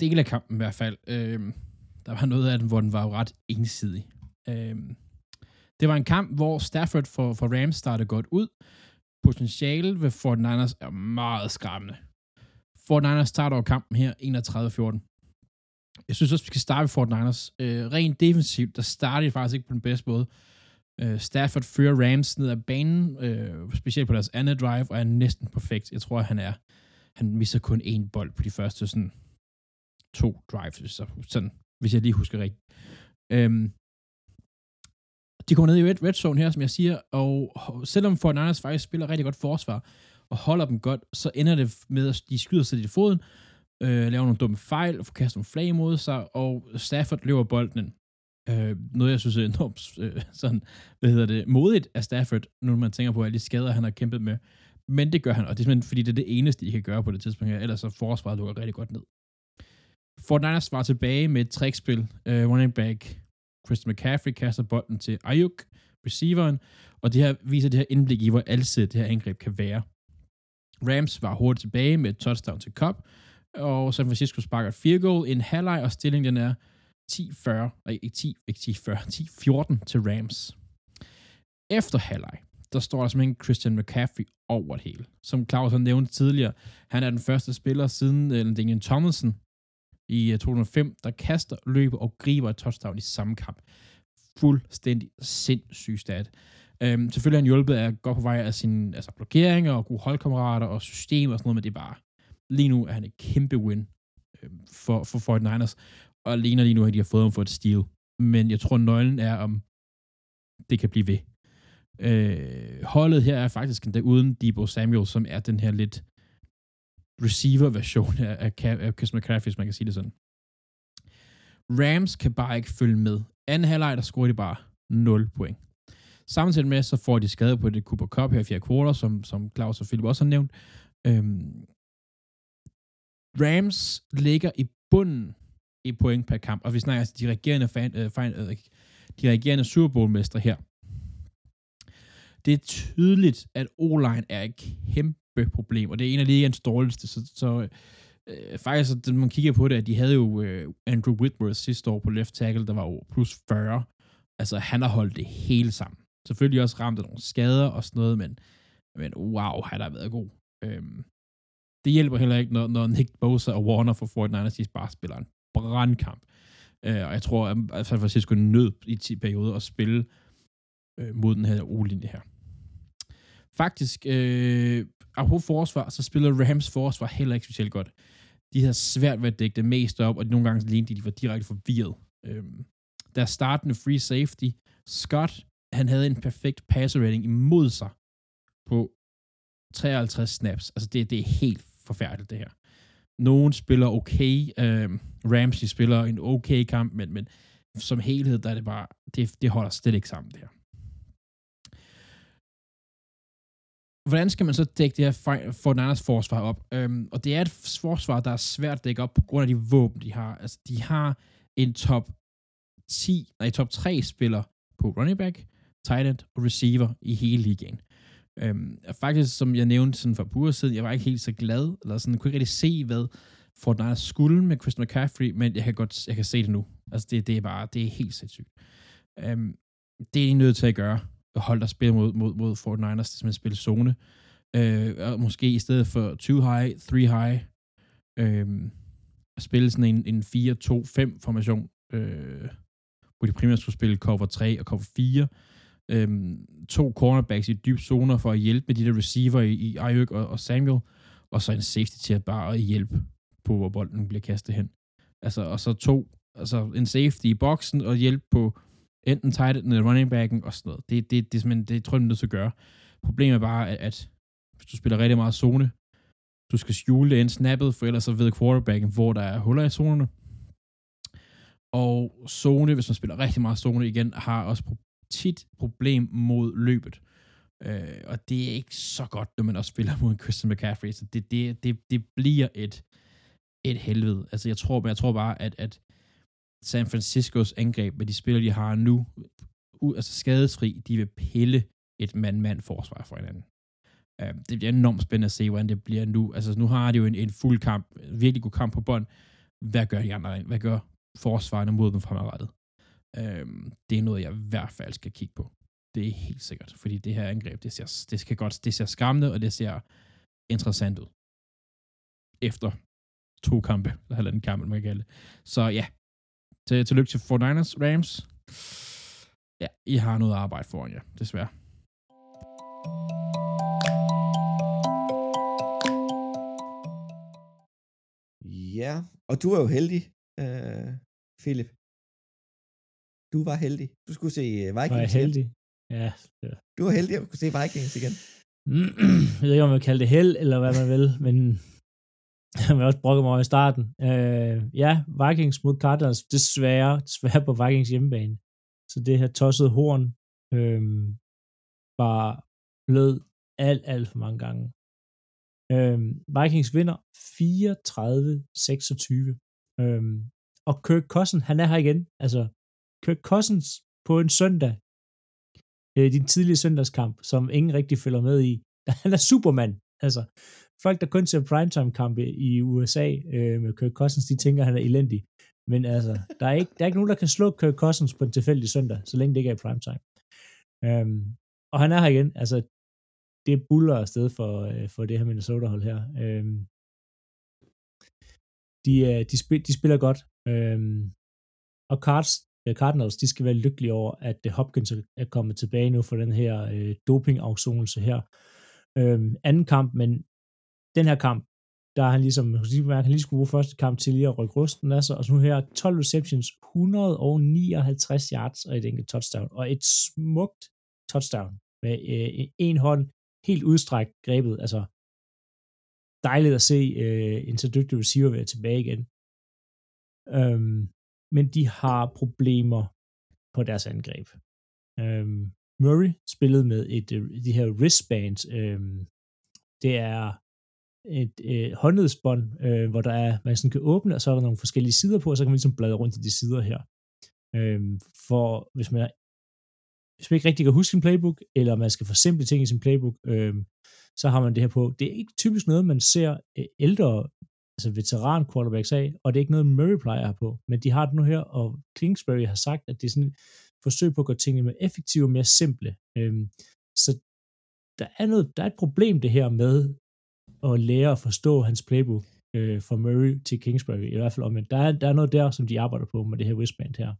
Del af kampen i hvert fald. Øh, der var noget af den, hvor den var jo ret ensidig. Øh, det var en kamp, hvor Stafford for, for Rams startede godt ud. Potentiale ved 49ers er meget skræmmende. 49ers starter over kampen her 31-14. Jeg synes også, vi skal starte med 49ers. Øh, rent defensivt, der starter de faktisk ikke på den bedste måde. Øh, Stafford fører Rams ned ad banen, øh, specielt på deres andet drive, og er næsten perfekt. Jeg tror, han er han misser kun én bold på de første sådan to drives, så sådan, hvis jeg lige husker rigtigt. Øhm, de kommer ned i red, red zone her, som jeg siger, og selvom Fortnite faktisk spiller rigtig godt forsvar, og holder dem godt, så ender det med, at de skyder sig i foden, øh, laver nogle dumme fejl, og får kastet nogle flag mod sig, og Stafford løber bolden ind. Øh, noget, jeg synes er enormt øh, sådan, hvad hedder det, modigt af Stafford, når man tænker på alle de skader, han har kæmpet med. Men det gør han, og det er simpelthen, fordi det er det eneste, de kan gøre på det tidspunkt her, ellers så forsvaret lukker rigtig godt ned. Fortnite svarer tilbage med et trickspil. øh, running back Christian McCaffrey kaster bolden til Ayuk, receiveren, og det her viser det her indblik i, hvor alsidigt det her angreb kan være. Rams var hurtigt tilbage med et touchdown til Cobb, og San Francisco sparker et field goal, en halvleg, og stillingen den er 10-40, nej, ikke 10, ikke 10-40, 10-14 til Rams. Efter halvleg, der står der simpelthen Christian McCaffrey over det hele. Som Claus har nævnt tidligere, han er den første spiller siden øh, uh, Daniel Tomlinson i øh, 2005, der kaster, løber og griber et touchdown i samme kamp. Fuldstændig sindssyg stat. Øhm, selvfølgelig er han hjulpet af godt på vej af sine altså blokeringer og gode holdkammerater og system og sådan noget, men det er bare, lige nu er han et kæmpe win øhm, for, for 49ers, og alene lige nu har de har fået ham for et steal. Men jeg tror, nøglen er, om det kan blive ved. Øh, holdet her er faktisk endda uden Debo Samuel, som er den her lidt receiver-version af, af, af Chris McCaffrey, hvis man kan sige det sådan. Rams kan bare ikke følge med. Anden halvleg, der scorer de bare 0 point. Samtidig med, så får de skade på det Cooper Cup her i fjerde kvartal, som, som Claus og Philip også har nævnt. Øhm, Rams ligger i bunden i point per kamp, og vi snakker altså de regerende, fan, øh, fan, øh, de regerende Super Bowl-mestre her. Det er tydeligt, at O-line er et kæmpe kæmpe problem, og det er en af ligens dårligste, så, så øh, faktisk, når man kigger på det, at de havde jo øh, Andrew Whitworth sidste år på left tackle, der var jo plus 40. Altså, han har holdt det hele sammen. Selvfølgelig også ramt af nogle skader og sådan noget, men, men wow, han har været god. Øhm, det hjælper heller ikke, når, når Nick Bosa og Warner for 49ers, de bare spiller en brandkamp. Øh, og jeg tror, at San Francisco nød i 10 perioder at spille øh, mod den her O-linje her. Faktisk, øh, apropos forsvar, så spiller Rams forsvar heller ikke specielt godt. De havde svært ved at dække det mest op, og nogle gange lignede de, de var direkte forvirret. Øh, der startende free safety, Scott, han havde en perfekt passer rating imod sig på 53 snaps. Altså, det, det er helt forfærdeligt, det her. Nogen spiller okay, øhm, Ramsey spiller en okay kamp, men, men som helhed, der er det bare, det, det holder slet ikke sammen, det her. Hvordan skal man så dække det her Fortnite's forsvar op? Øhm, og det er et forsvar, der er svært at dække op på grund af de våben, de har. Altså, de har en top 10, nej, top 3 spiller på running back, tight end og receiver i hele ligaen. Øhm, faktisk, som jeg nævnte sådan for et uger siden, jeg var ikke helt så glad, eller sådan, jeg kunne ikke rigtig se, hvad Fortnite skulle med Christian McCaffrey, men jeg kan godt jeg kan se det nu. Altså, det, det er bare, det er helt sindssygt. Øhm, det er de nødt til at gøre hold, der spiller mod, mod, mod 49ers, det simpelthen spille zone. Øh, og måske i stedet for 2 high, 3 high, øh, spille sådan en, en 4-2-5 formation, øh, hvor de primært skulle spille cover 3 og cover 4. Øh, to cornerbacks i dyb zoner for at hjælpe med de der receiver i, i Ayuk og, og Samuel, og så en safety til at bare at hjælpe på, hvor bolden bliver kastet hen. Altså, og så to, altså en safety i boksen og hjælp på enten tight end eller running backen og sådan noget. Det, det, det, det, det, det tror jeg, man er nødt til at gøre. Problemet er bare, at, at hvis du spiller rigtig meget zone, du skal skjule det ind snappet, for ellers så ved quarterbacken, hvor der er huller i zonerne. Og zone, hvis man spiller rigtig meget zone igen, har også tit problem mod løbet. Øh, og det er ikke så godt, når man også spiller mod en Christian McCaffrey. Så det, det, det, det bliver et, et helvede. Altså jeg tror, men jeg tror bare, at, at San Franciscos angreb med de spillere, de har nu, u, altså skadesfri, de vil pille et mand-mand forsvar for hinanden. Uh, det bliver enormt spændende at se, hvordan det bliver nu. Altså nu har de jo en, en fuld kamp, en virkelig god kamp på bånd. Hvad gør de andre? Hvad gør forsvarerne mod dem fremadrettet? Uh, det er noget, jeg i hvert fald skal kigge på. Det er helt sikkert, fordi det her angreb, det ser, det skal godt, det ser skræmmende, og det ser interessant ud. Efter to kampe, eller halvanden kamp, man kan kalde det. Så ja, til, tillykke til 49ers, Rams. Ja, I har noget arbejde foran jer, desværre. Ja, og du er jo heldig, øh, Philip. Du var heldig. Du skulle se øh, Vikings. Var jeg heldig? Ja. ja. Du var heldig at kunne se Vikings igen. jeg ved ikke, om man kalder det held, eller hvad man vil, men jeg også brokke mig over i starten. Øh, ja, Vikings mod Cardinals, desværre, desværre på Vikings hjemmebane. Så det her tossede horn øh, var blød alt, alt for mange gange. Øh, Vikings vinder 34-26. Øh, og Kirk Cousins, han er her igen. Altså, Kirk Cousins på en søndag, øh, din tidlige søndagskamp, som ingen rigtig følger med i. Han er Superman. Altså, folk, der kun ser primetime-kampe i USA øh, med Kirk Cousins, de tænker, at han er elendig. Men altså, der er, ikke, der er ikke nogen, der kan slå Kirk Cousins på en tilfældig søndag, så længe det ikke er i primetime. Øhm, og han er her igen. Altså, det buller afsted for, øh, for det her Minnesota-hold her. Øhm, de, øh, de, spil, de spiller godt. Øhm, og Cards, øh, Cardinals, de skal være lykkelige over, at øh, Hopkins er kommet tilbage nu for den her øh, doping her. Øhm, anden kamp, men den her kamp, der er han ligesom, han lige skulle bruge første kamp til lige at rykke rusten af sig, og så nu her 12 receptions, 159 yards og et enkelt touchdown, og et smukt touchdown med øh, en hånd helt udstrækt grebet, altså dejligt at se øh, en så dygtig receiver være tilbage igen. Øhm, men de har problemer på deres angreb. Øhm, Murray spillede med et øh, de her wristbands. Øhm, det er et øh, håndledsbånd, øh, hvor der er, man sådan kan åbne, og så er der nogle forskellige sider på, og så kan man ligesom bladre rundt i de sider her. Øh, for hvis man, hvis man ikke rigtig kan huske sin playbook, eller man skal forsimple ting i sin playbook, øh, så har man det her på. Det er ikke typisk noget, man ser øh, ældre, altså veteran quarterbacks af, og det er ikke noget, Murray plejer at have på, men de har det nu her, og Kingsbury har sagt, at det er sådan et forsøg på at gøre tingene mere effektive og mere simple. Øh, så der er, noget, der er et problem det her med at lære at forstå hans playbook øh, fra Murray til Kingsbury, i hvert fald om, der er, der er noget der, som de arbejder på med det her wristband her.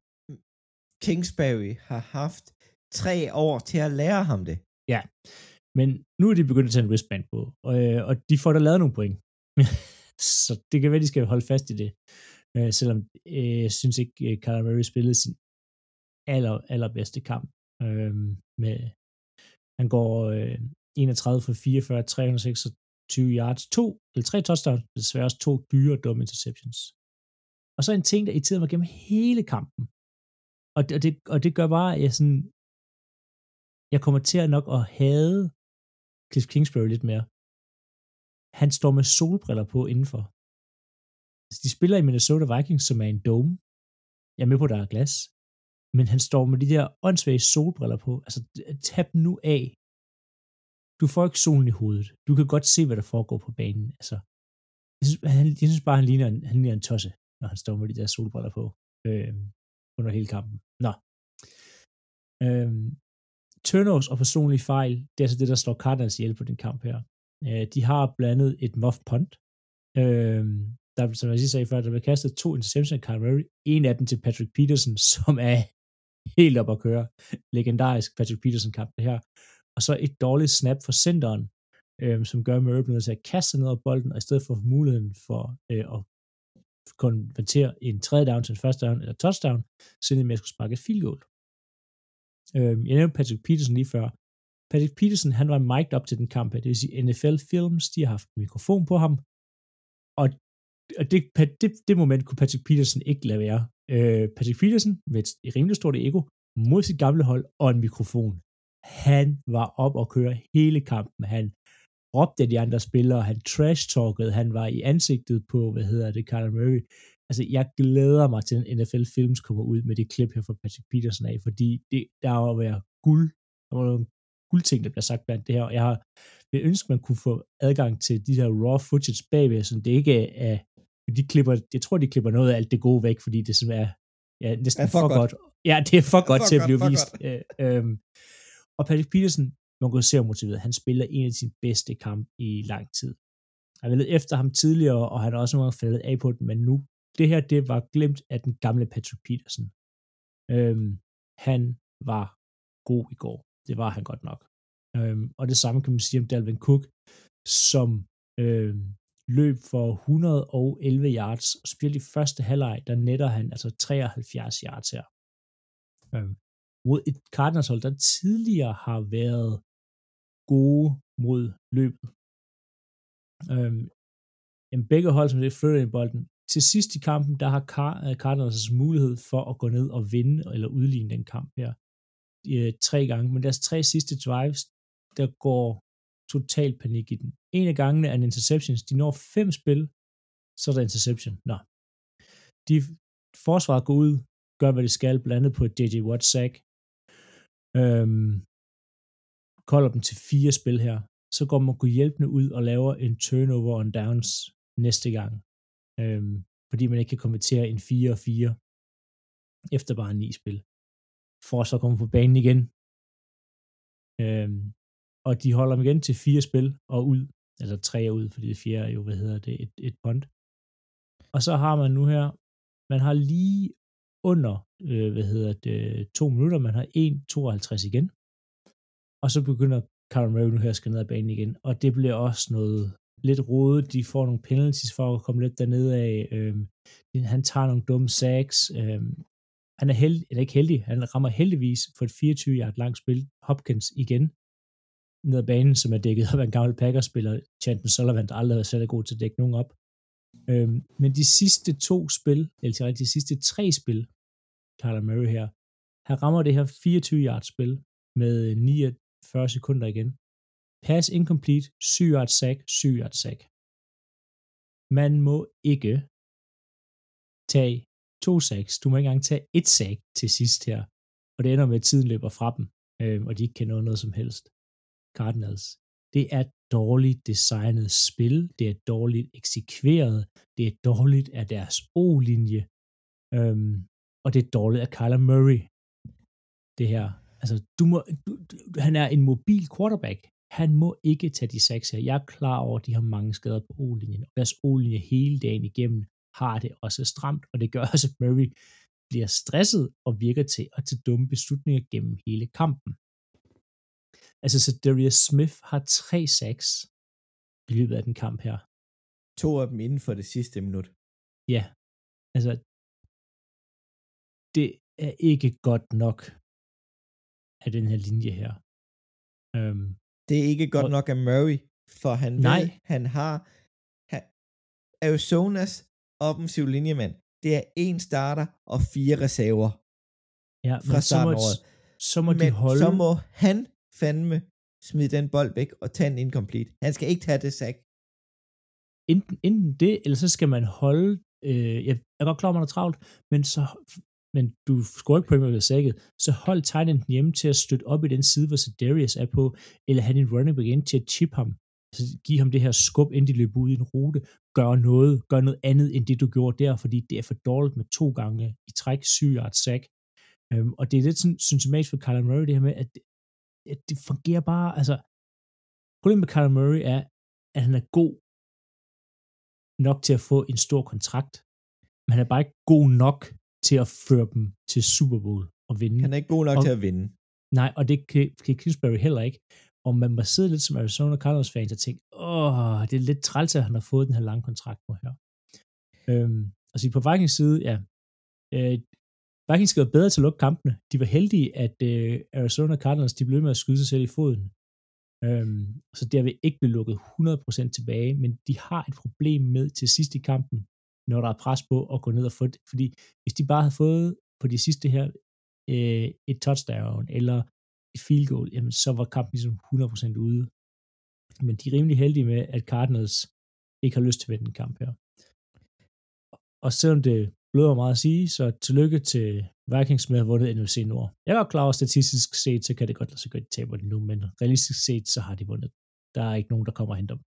Kingsbury har haft tre år til at lære ham det. Ja, men nu er de begyndt at tage en wristband på, og, øh, og de får da lavet nogle point. så det kan være, de skal holde fast i det. Øh, selvom øh, jeg synes ikke, at Kyler Murray spillede sin aller, allerbedste kamp. Øh, med, han går øh, 31 for 44, 20 yards, to eller tre touchdowns, desværre også to dyre dumme interceptions. Og så en ting, der i tiden var gennem hele kampen. Og det, og det, og det gør bare, at jeg sådan, jeg kommer til at nok at hade Cliff Kingsbury lidt mere. Han står med solbriller på indenfor. Altså, de spiller i Minnesota Vikings, som er en dome. Jeg er med på, at der er glas. Men han står med de der åndssvage solbriller på. Altså, tab nu af. Du får ikke solen i hovedet. Du kan godt se, hvad der foregår på banen. Altså, jeg synes, han, jeg synes bare, han ligner, en, han ligner en tosse, når han står med de der solbriller på øh, under hele kampen. Nå. Øh, turnovers og personlige fejl, det er altså det, der slår Cardinals ihjel på den kamp her. Øh, de har blandet et muff punt. Øh, der, som jeg lige sagde før, der blev kastet to interceptions af Kyle Murray. En af dem til Patrick Peterson, som er helt op at køre. Legendarisk Patrick Peterson-kamp det her. Og så et dårligt snap for centeren, øh, som gør Murray bliver nødt til at kaste ned over bolden, og i stedet for muligheden for øh, at konvertere en tredje down til en første down eller touchdown, så med at skulle sparke et field goal. Øh, jeg nævnte Patrick Peterson lige før. Patrick Peterson, han var mic'd op til den kamp. Det vil sige, NFL Films, de har haft en mikrofon på ham. Og, og det, det, det moment kunne Patrick Peterson ikke lade være. Øh, Patrick Peterson med et rimelig stort ego mod sit gamle hold og en mikrofon. Han var op og køre hele kampen. Han råbte de andre spillere, han trash-talkede, han var i ansigtet på, hvad hedder det, Carl Murray. Altså, jeg glæder mig til, at NFL Films kommer ud med det klip her fra Patrick Peterson af, fordi det, der var være guld, der var nogle guldting, der bliver sagt blandt det her, og jeg har vil ønske, man kunne få adgang til de her raw footage bagved, så det ikke er, de klipper, jeg tror, de klipper noget af alt det gode væk, fordi det simpelthen er ja, næsten er for, for godt. godt. Ja, det er for godt for til godt, at blive vist. Øh, øhm, og Patrick Peterson, man kan se motiveret, han spiller en af sine bedste kampe i lang tid. Jeg har efter ham tidligere, og han har også nogle gange faldet af på den, men nu, det her, det var glemt af den gamle Patrick Peterson. Øhm, han var god i går. Det var han godt nok. Øhm, og det samme kan man sige om Dalvin Cook, som øhm, løb for 111 yards, og spiller i første halvleg, der netter han altså 73 yards her. Øhm, mod et Cardinals hold, der tidligere har været gode mod løbet. Øhm, en begge hold, som det flytter i bolden. Til sidst i kampen, der har øh, Cardinals mulighed for at gå ned og vinde eller udligne den kamp her øh, tre gange, men deres tre sidste drives, der går total panik i den. En af gangene er en interception. De når fem spil, så er der interception. Nå. De forsvaret går ud, gør hvad de skal, blandet på J.J. Watt sack. Øhm, kolder dem til fire spil her. Så går man kunne hjælpende ud og laver en turnover on downs næste gang. Øhm, fordi man ikke kan konvertere en 4 og 4 efter bare ni spil. For så komme på banen igen. Øhm, og de holder dem igen til fire spil og ud, altså tre er ud, fordi det fjerde er jo, hvad hedder det, et, et punt. Og så har man nu her, man har lige under, øh, hvad hedder det, to minutter, man har 1.52 igen, og så begynder Kyler Murray nu her at skal ned ad banen igen, og det bliver også noget lidt rodet, de får nogle penalties for at komme lidt dernede af, øhm, han tager nogle dumme sacks, øhm, han er heldig, eller ikke heldig, han rammer heldigvis for et 24 yard langt spil, Hopkins igen, ned ad banen, som er dækket op af en gammel Packers-spiller, Chanton Sullivan, der aldrig har været særlig god til at dække nogen op. Øhm, men de sidste to spil, eller de sidste tre spil, Kyler Murray her, han rammer det her 24 yard spil med øh, 49 sekunder igen. Pass incomplete, 7 yard sack, 7 yard sack. Man må ikke tage to sacks. Du må ikke engang tage et sack til sidst her. Og det ender med, at tiden løber fra dem, øh, og de ikke kan nå noget som helst. Cardinals. Det er dårligt designet spil, det er dårligt eksekveret, det er dårligt af deres O-linje, øhm, og det er dårligt af Kyler Murray. Det her. Altså, du må, du, du, han er en mobil quarterback. Han må ikke tage de seks her. Jeg er klar over, at de har mange skader på O-linjen, og deres O-linje hele dagen igennem har det også stramt, og det gør også, at Murray bliver stresset og virker til at tage dumme beslutninger gennem hele kampen. Altså, så Darius Smith har tre sacks i løbet af den kamp her. To af dem inden for det sidste minut. Ja, altså, det er ikke godt nok af den her linje her. Um, det er ikke godt og, nok af Murray, for han nej. ved, han har han, Arizonas offensiv linjemand. Det er en starter og fire reserver ja, fra starten så må, så må de holde... så må han fandme smide den bold væk og tage en incomplete. Han skal ikke tage det sack. Enten, enten det, eller så skal man holde, øh, jeg er godt klar, at man er travlt, men så men du scorer ikke point med sækket, så hold Titan hjemme til at støtte op i den side, hvor Darius er på, eller have din running back ind til at chip ham, så give ham det her skub, inden de løber ud i en rute, gør noget, gør noget andet, end det du gjorde der, fordi det er for dårligt med to gange i træk, syg yard sack. Øhm, og det er lidt sådan symptomatisk for Kyler Murray, det her med, at det fungerer bare, altså, problemet med Kyler Murray er, at han er god nok til at få en stor kontrakt, men han er bare ikke god nok til at føre dem til Super Bowl og vinde. Han er ikke god nok og, til at vinde. Nej, og det kan, kan Kingsbury heller ikke. Og man må sidde lidt som Arizona Cardinals fans og tænke, åh, det er lidt træls, at han har fået den her lange kontrakt nu her. Øhm, altså på Vikings side, ja, øh, Vikings skal være bedre til at lukke kampene. De var heldige, at øh, Arizona Cardinals de blev med at skyde sig selv i foden. Øhm, så der vil ikke blive lukket 100% tilbage, men de har et problem med til sidst i kampen, når der er pres på at gå ned og få det. Fordi hvis de bare havde fået på de sidste her øh, et touchdown eller et field goal, jamen så var kampen ligesom 100% ude. Men de er rimelig heldige med, at Cardinals ikke har lyst til at vinde en kamp her. Og selvom det bløder meget at sige, så tillykke til Vikings med at have vundet NFC Nord. Jeg er godt klar over, statistisk set, så kan det godt lade sig gøre, at de taber det nu, men realistisk set, så har de vundet. Der er ikke nogen, der kommer og henter dem.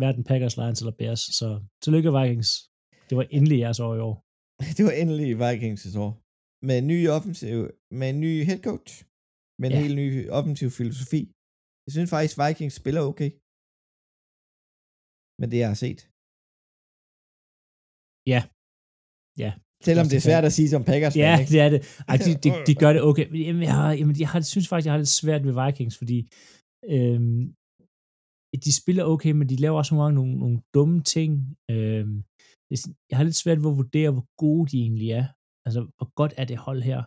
Hverken Packers, Lions eller Bears, så tillykke Vikings. Det var endelig jeres år i år. Det var endelig Vikings' år. Med en ny offensiv, med en ny head coach, med en ja. helt ny offensiv filosofi. Jeg synes faktisk, Vikings spiller okay. Men det jeg har set. Ja. Ja. Selvom det er svært at sige som Packers. Ja, ikke? det er det. Ej, de, de, de gør det okay. Jamen, jeg, har, jamen, jeg har, synes faktisk, jeg har lidt svært ved Vikings, fordi øhm, de spiller okay, men de laver også nogle nogle, nogle dumme ting. Øhm, jeg har lidt svært ved at vurdere, hvor gode de egentlig er. Altså, hvor godt er det hold her?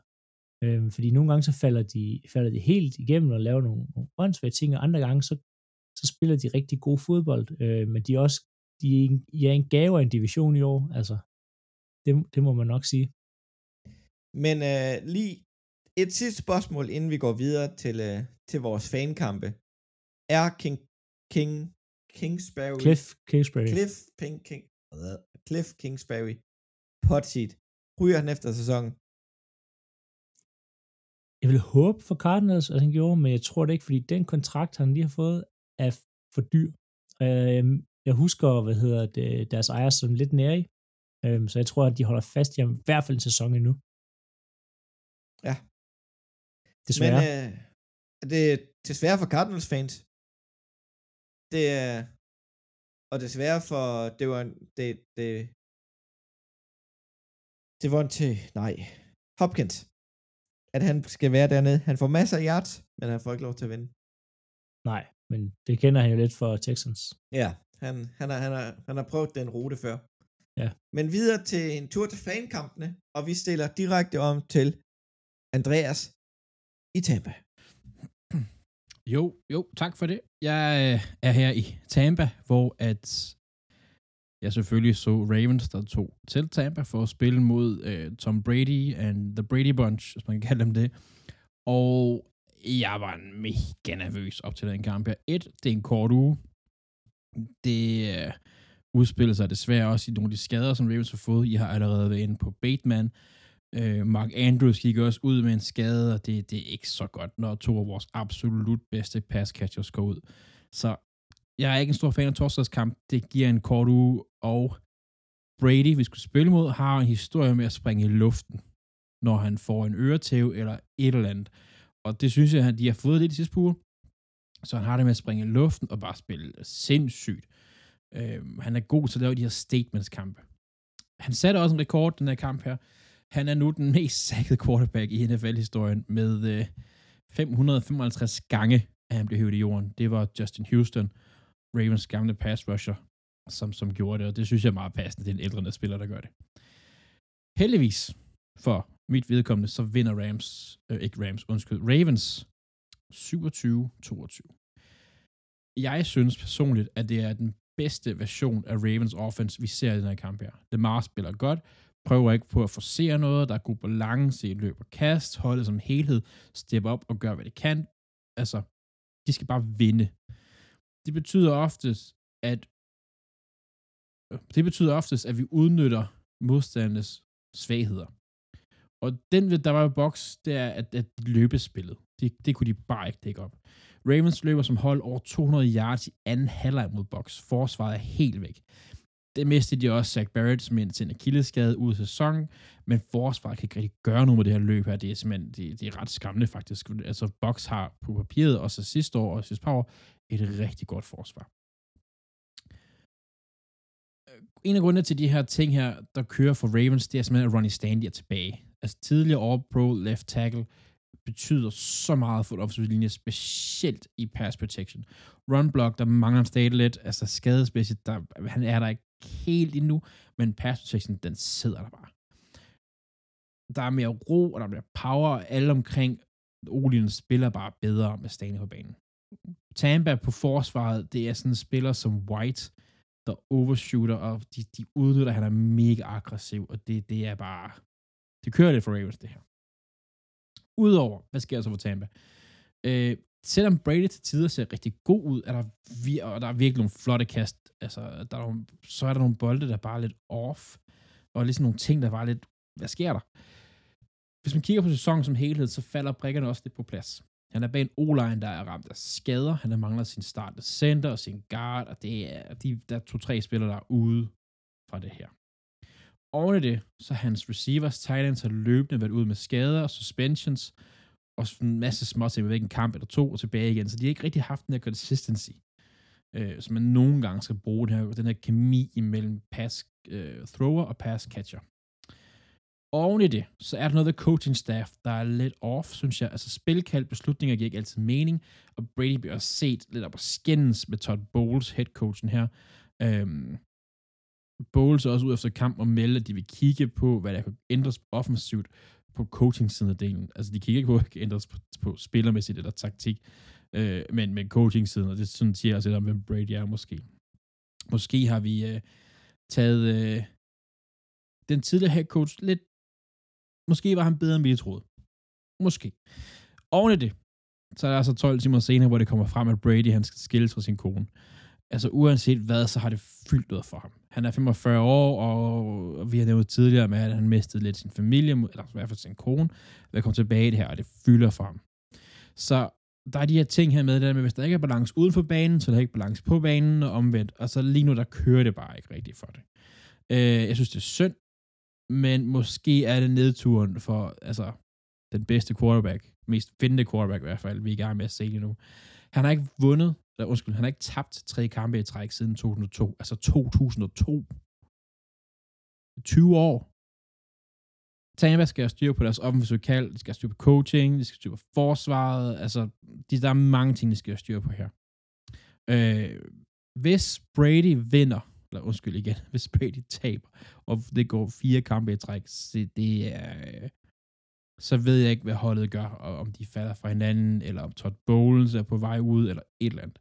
Øhm, fordi nogle gange så falder de, falder de helt igennem og laver nogle, nogle åndssvage ting, og andre gange så, så spiller de rigtig god fodbold. Øh, men de er også de er, en, de er en gave af en division i år. Altså, det, det må man nok sige. Men øh, lige et sidste spørgsmål, inden vi går videre til, øh, til vores fankampe. Er King, King Kingsbury... Cliff Kingsbury. Cliff, Pink, King, Cliff Kingsbury hot seat. Ryger han efter sæsonen? Jeg vil håbe for Cardinals, at han gjorde, men jeg tror det ikke, fordi den kontrakt, han lige har fået, er for dyr. Øh, jeg husker, hvad hedder det, deres ejer som lidt nære i, Øhm, så jeg tror, at de holder fast i ham i hvert fald en sæson endnu. Ja. Desværre. Men øh, det er desværre for Cardinals fans. Det er og desværre for det var det det det var en til nej Hopkins at han skal være dernede. Han får masser af yards, men han får ikke lov til at vinde. Nej, men det kender han jo lidt for Texans. Ja, han, han, har, han, har, han har prøvet den rute før. Ja. Men videre til en tur til fankampene, og vi stiller direkte om til Andreas i Tampa. Jo, jo, tak for det. Jeg øh, er her i Tampa, hvor at jeg selvfølgelig så Ravens, der tog til Tampa for at spille mod uh, Tom Brady and the Brady Bunch, hvis man kan kalde dem det. Og jeg var mega nervøs op til den kamp her. Et, det er en kort uge. Det, uh, udspille sig desværre også i nogle af de skader, som Ravens har fået. I har allerede været inde på Bateman. Øh, Mark Andrews gik også ud med en skade, og det, det er ikke så godt, når to af vores absolut bedste pass catchers går ud. Så jeg er ikke en stor fan af torsdags kamp. Det giver en kort uge, og Brady, vi skulle spille mod, har en historie med at springe i luften, når han får en øretæv eller et eller andet. Og det synes jeg, at de har fået lidt i sidste uge. Så han har det med at springe i luften og bare spille sindssygt. Øh, han er god til at lave de her statements-kampe. Han satte også en rekord, den her kamp her. Han er nu den mest sackede quarterback i NFL-historien med øh, 555 gange, at han blev hævet i jorden. Det var Justin Houston, Ravens gamle pass rusher, som, som gjorde det, og det synes jeg er meget passende. Det er en ældre spiller, der gør det. Heldigvis for mit vedkommende, så vinder Rams, øh, ikke Rams, undskyld, Ravens 27-22. Jeg synes personligt, at det er den bedste version af Ravens offense, vi ser i den her kamp her. Lamar spiller godt, prøver ikke på at forsere noget, der er god balance i løb og kast, holdet som helhed, step op og gør, hvad det kan. Altså, de skal bare vinde. Det betyder oftest, at det betyder oftest, at vi udnytter modstandernes svagheder. Og den, der var i boks, det er, at, at løbespillet, det, det kunne de bare ikke dække op. Ravens løber som hold over 200 yards i anden halvleg mod box. Forsvaret er helt væk. Det mistede de også Zach Barrett, som er en akilleskade ud af sæsonen, men forsvaret kan ikke rigtig gøre noget med det her løb her. Det er simpelthen det, det er ret skræmmende faktisk. Altså Box har på papiret også sidste år og sidste par år et rigtig godt forsvar. En af grundene til de her ting her, der kører for Ravens, det er simpelthen, at Ronnie Stanley er tilbage. Altså tidligere All-Pro left tackle, betyder så meget for et offensiv linje, specielt i pass protection. Run block, der mangler han stadig lidt, altså skadesmæssigt, der, han er der ikke helt endnu, men pass protection, den sidder der bare. der er mere ro, og der er mere power, og alle omkring Olien spiller bare bedre med Stanley på banen. Tampa på forsvaret, det er sådan en spiller som White, der overshooter, og de, de udnytter, at han er mega aggressiv, og det, det er bare, det kører lidt for Ravens, det her. Udover, hvad sker der så for Tampa? Øh, selvom Brady til tider ser rigtig god ud, er der, vir- og der er virkelig nogle flotte kast, altså, der er nogle, så er der nogle bolde, der er bare lidt off, og ligesom nogle ting, der var lidt, hvad sker der? Hvis man kigger på sæsonen som helhed, så falder brikkerne også lidt på plads. Han er bag en o der er ramt af skader. Han har manglet sin start center og sin guard, og det er, de, der er to-tre spillere, der er ude fra det her. Oven i det, så hans receivers, tight ends, har løbende været ud med skader og suspensions, og en masse små ting væk en kamp eller to og tilbage igen, så de har ikke rigtig haft den her consistency, øh, som man nogle gange skal bruge, den her, den her kemi imellem pass øh, thrower og pass catcher. Oven i det, så er der noget ved coaching staff, der er lidt off, synes jeg. Altså spilkald beslutninger giver ikke altid mening, og Brady bliver også set lidt op på skændes med Todd Bowles, headcoachen her. Øhm, Bowles også ud efter kamp og melde, at de vil kigge på, hvad der kan ændres offensivt på coaching-siden af delen. Altså de kigger ikke på, hvad der kan ændres på, på spillermæssigt eller taktik, øh, men, men coaching-siden, og det sådan siger også lidt om, hvem Brady er måske. Måske har vi øh, taget øh, den tidligere head coach lidt Måske var han bedre, end vi troede. Måske. Oven i det, så er der altså 12 timer senere, hvor det kommer frem, at Brady han skal skilles fra sin kone. Altså uanset hvad, så har det fyldt noget for ham. Han er 45 år, og vi har nævnt tidligere med, at han mistede lidt sin familie, eller i hvert fald sin kone, ved at komme tilbage i det her, og det fylder for ham. Så der er de her ting her med, det der med, hvis der ikke er balance uden for banen, så er der ikke balance på banen, og omvendt. Og så lige nu, der kører det bare ikke rigtigt for det. Øh, jeg synes, det er synd, men måske er det nedturen for altså, den bedste quarterback, mest vindende quarterback i hvert fald, vi er i gang med at se lige nu. Han har ikke vundet, eller undskyld, han har ikke tabt tre kampe i træk siden 2002, altså 2002. 20 år. Tampa skal have styr på deres offensive kald, de skal have styr på coaching, de skal have styr på forsvaret, altså de, der er mange ting, de skal have styr på her. Øh, hvis Brady vinder eller undskyld igen, hvis Brady taber, og det går fire kampe i træk, så det er, så ved jeg ikke, hvad holdet gør, og om de falder fra hinanden, eller om Todd Bowles er på vej ud, eller et eller andet.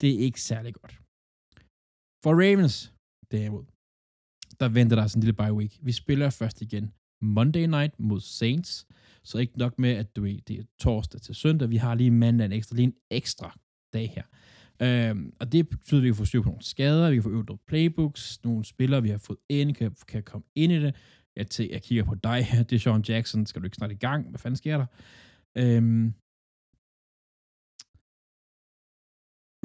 Det er ikke særlig godt. For Ravens, derimod, der venter der sådan en lille bye week. Vi spiller først igen Monday night mod Saints, så ikke nok med, at du det er torsdag til søndag. Vi har lige mandag en ekstra, lige en ekstra dag her. Øhm, og det betyder, at vi kan få styr på nogle skader, vi kan få øvet nogle playbooks, nogle spillere, vi har fået ind, kan, kan komme ind i det. Jeg, til, jeg kigger på dig her, det er Sean Jackson, skal du ikke snart i gang? Hvad fanden sker der? Øhm,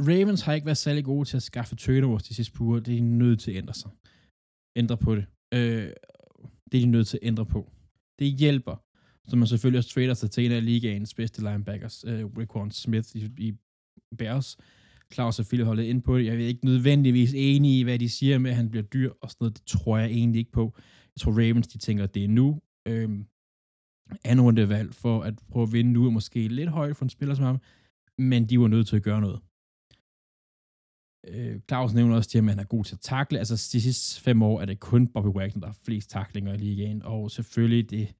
Ravens har ikke været særlig gode til at skaffe turnovers de sidste uger. Det er de nødt til at ændre sig. Ændre på det. Øh, det er de nødt til at ændre på. Det hjælper. Så man selvfølgelig også trader sig til en af ligaens bedste linebackers, øh, Raekwon Smith i, i Bears. Claus og Philip holdet ind på det. Jeg er ikke nødvendigvis enig i, hvad de siger med, at han bliver dyr og sådan noget. Det tror jeg egentlig ikke på. Jeg tror Ravens, de tænker, at det er nu. Øh, anden valg for at prøve at vinde nu, er måske lidt højt for en spiller som ham, men de var nødt til at gøre noget. Øh, Claus nævner også det, at man er god til at takle. Altså de sidste fem år er det kun Bobby Wagner, der har flest taklinger i ligaen, og selvfølgelig det,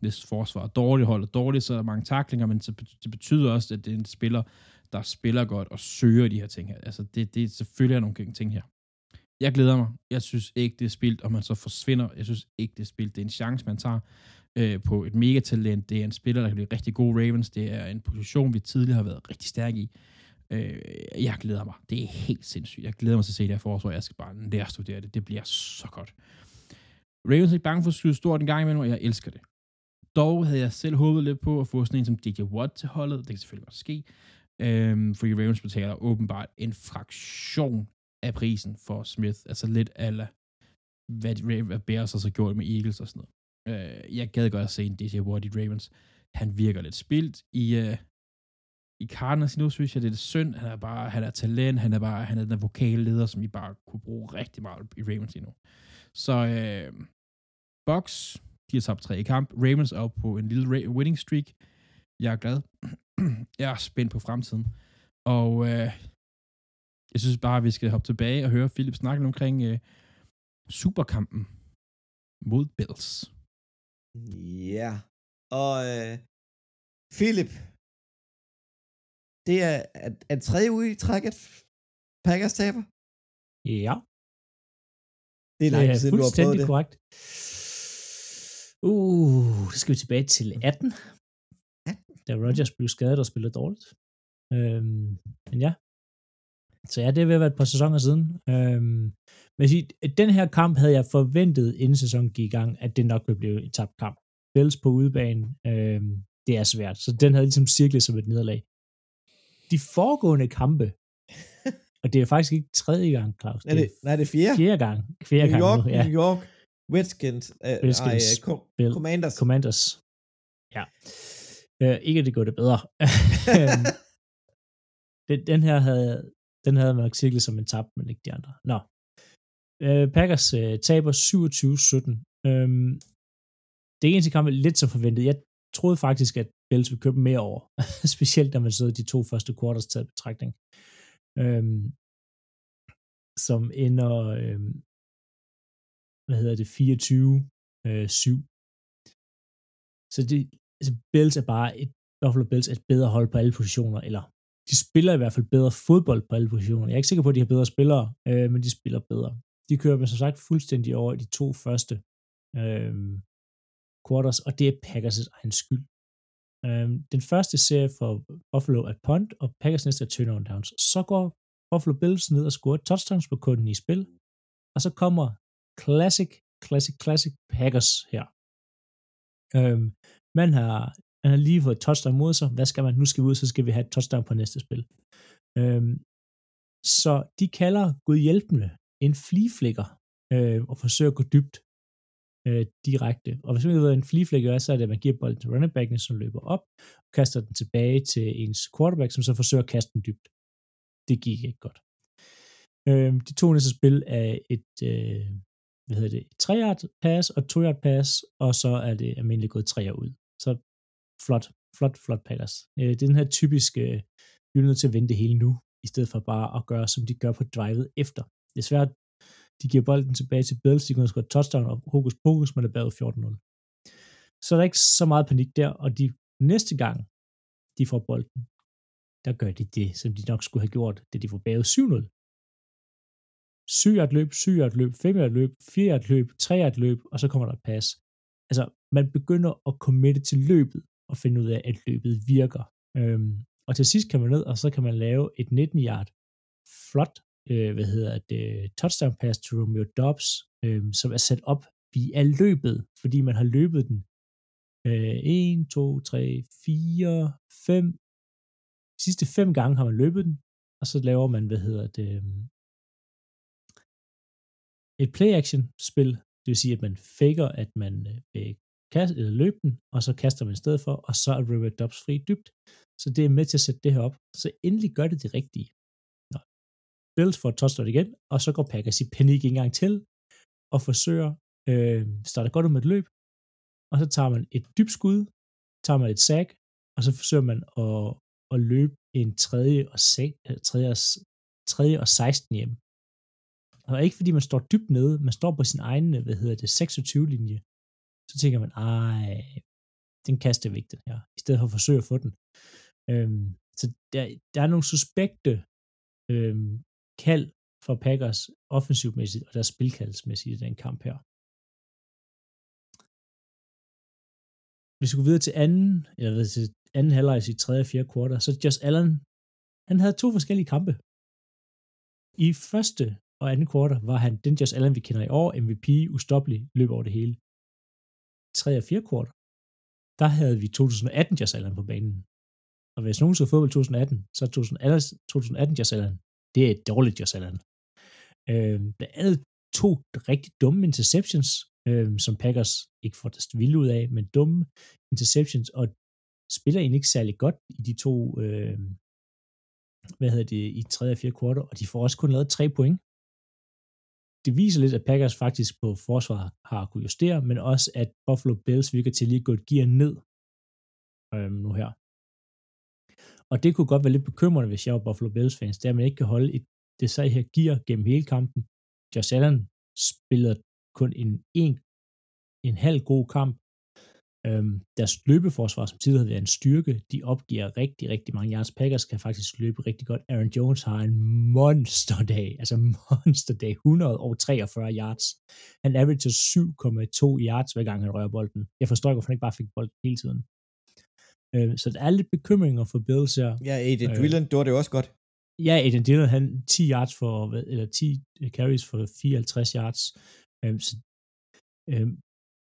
hvis forsvar er dårligt, holder dårligt, så er der mange taklinger, men det betyder også, at det er en spiller, der spiller godt og søger de her ting her. Altså, det, det selvfølgelig er nogle ting her. Jeg glæder mig. Jeg synes ikke, det er spildt, og man så forsvinder. Jeg synes ikke, det er spildt. Det er en chance, man tager øh, på et megatalent. Det er en spiller, der kan blive rigtig god Ravens. Det er en position, vi tidligere har været rigtig stærke i. Øh, jeg glæder mig. Det er helt sindssygt. Jeg glæder mig til at se det her forsvar. Jeg skal bare lære studere det. Det bliver så godt. Ravens er ikke bange for at skyde stort en gang imellem, og jeg elsker det. Dog havde jeg selv håbet lidt på at få sådan en som DJ Watt til holdet. Det kan selvfølgelig godt ske. Øhm, fordi Ravens betaler åbenbart en fraktion af prisen for Smith. Altså lidt ala, hvad, hvad Bears har så gjort med Eagles og sådan noget. Øh, jeg gad godt at se en DJ Ward i Ravens. Han virker lidt spildt i, uh, i Cardinals nu, synes jeg, det er det synd. Han er bare, han er talent, han er bare, han er den vokale leder, som I bare kunne bruge rigtig meget i Ravens endnu. Så øh, Box, de har tabt tre i kamp. Ravens er på en lille winning streak. Jeg er glad. jeg er spændt på fremtiden. Og øh, jeg synes bare, at vi skal hoppe tilbage og høre Philip snakke omkring øh, superkampen mod Bills. Ja. Og øh, Philip, det er, er, er tredje uge i træk, at Packers taber? Ja. Det er lang tid siden, du har prøvet det. korrekt. Uh, så skal vi tilbage til 18. Da Rodgers blev skadet og spillede dårligt. Øhm, men ja. Så ja, det vil være et par sæsoner siden. Øhm, men sige, den her kamp havde jeg forventet, inden sæsonen gik i gang, at det nok ville blive et tabt kamp. Bills på udebane, øhm, det er svært. Så den havde ligesom cirklet som et nederlag. De foregående kampe, og det er faktisk ikke tredje gang, Claus. Er det, nej, det er fjerde. Fjerde gang. Fjerde New York, gang ja. New York, Redskins, uh, Redskins, ej, com- Bill- Commanders. Commanders. Ja. Øh, ikke at det går det bedre. Øhm, den, den her havde, den havde man nok cirklet som en tab, men ikke de andre. Nå. Øh, Packers øh, taber 27-17. Øhm, det eneste kamp er lidt som forventet. Jeg troede faktisk, at Bills ville købe mere over. Specielt når man så de to første quarters taget betragtning. Øhm, som ender, øhm, hvad hedder det, 24-7. Øh, 7. så det, altså Bills er bare et, Buffalo Bills er et bedre hold på alle positioner, eller de spiller i hvert fald bedre fodbold på alle positioner. Jeg er ikke sikker på, at de har bedre spillere, øh, men de spiller bedre. De kører med som sagt fuldstændig over i de to første øh, quarters, og det er Packers' egen skyld. Øh, den første serie for Buffalo er punt, og Packers næste er turnover downs. Så går Buffalo Bills ned og scorer touchdowns på kunden i spil, og så kommer classic, classic, classic Packers her. Øhm, man har, han har lige fået et touchdown mod sig. Hvad skal man? Nu skal vi ud, så skal vi have et touchdown på næste spil. Øhm, så de kalder Gud hjælpende en fliflikker øh, og forsøger at gå dybt øh, direkte. Og hvis man ved, hvad en fliflikker er, så er det, at man giver bolden til running backen, som løber op, og kaster den tilbage til ens quarterback, som så forsøger at kaste den dybt. Det gik ikke godt. Øh, de to næste spil er et, øh, hvad hedder det, 3 yard pass og 2 yard pass, og så er det almindeligt gået 3 ud. Så flot, flot, flot Packers. Øh, det er den her typiske, øh, vi er nødt til at vente hele nu, i stedet for bare at gøre, som de gør på drivet efter. Det er svært, de giver bolden tilbage til Bills, de kunne have touchdown og hokus pokus, man er bagud 14-0. Så er der ikke så meget panik der, og de næste gang, de får bolden, der gør de det, som de nok skulle have gjort, da de får bagud 7-0. Syret løb, syret løb, 5 løb, 4 løb, 3 løb, og så kommer der et pas. Altså, man begynder at committe til løbet, og finde ud af, at løbet virker. Øhm, og til sidst kan man ned, og så kan man lave et 19 yard flot, øh, hvad hedder det, touchdown pass til Romeo Dobbs, øh, som er sat op via løbet, fordi man har løbet den øh, 1, 2, 3, 4, 5, de sidste fem gange har man løbet den, og så laver man, hvad hedder det, øhm, et play-action-spil, det vil sige, at man faker, at man øh, vil kaste, eller løbe den, og så kaster man i stedet for, og så er River Dobbs fri dybt. Så det er med til at sætte det her op. Så endelig gør det det rigtige. Nå. Bills får touchdown igen, og så går Packers i panik en gang til, og forsøger, øh, starter godt ud med et løb, og så tager man et dybt skud, tager man et sack, og så forsøger man at, at løbe en tredje og, sek, øh, tredje, og, tredje og 16 hjem. Og ikke fordi man står dybt nede, man står på sin egen, hvad hedder det, 26-linje. Så tænker man, ej, den kaster væk den her, i stedet for at forsøge at få den. Øhm, så der, der er nogle suspekte øhm, kald for Packers offensivmæssigt og deres spilkaldsmæssigt i den kamp her. Hvis vi går videre til anden, eller til anden halvleg i tredje og fjerde kvartal, så Josh Allen, han havde to forskellige kampe. I første og anden kvartal var han den Josh Allen, vi kender i år, MVP, ustoppelig, løb over det hele. 3 og 4 kort, der havde vi 2018 Josh Allen på banen. Og hvis nogen så fodbold 2018, så er 2018 Josh Allen, det er et dårligt Josh Allen. Øh, der er to rigtig dumme interceptions, øh, som Packers ikke får det vilde ud af, men dumme interceptions, og spiller egentlig ikke særlig godt i de to, øh, hvad hedder det, i 3 og 4 kvarter, og de får også kun lavet tre point. Det viser lidt, at Packers faktisk på forsvar har kunne justere, men også at Buffalo Bills virker til lige at gå et gear ned øh, nu her. Og det kunne godt være lidt bekymrende, hvis jeg var Buffalo Bills fans, det er, at man ikke kan holde et, det sag her gear gennem hele kampen. Josh Allen spiller kun en, en, en halv god kamp, Øhm, deres løbeforsvar, som tidligere havde været en styrke, de opgiver rigtig, rigtig mange yards. Packers kan faktisk løbe rigtig godt. Aaron Jones har en monsterdag, altså monsterdag, 100 over 43 yards. Han averager 7,2 yards, hver gang han rører bolden. Jeg forstår ikke, hvorfor han ikke bare fik bolden hele tiden. Øh, så der er lidt bekymringer for Bills her. Ja, Aiden øh, Drillen gjorde det også godt. Ja, Aiden Dillon, han 10 yards for, eller 10 carries for 54 yards. Øh, så, øh,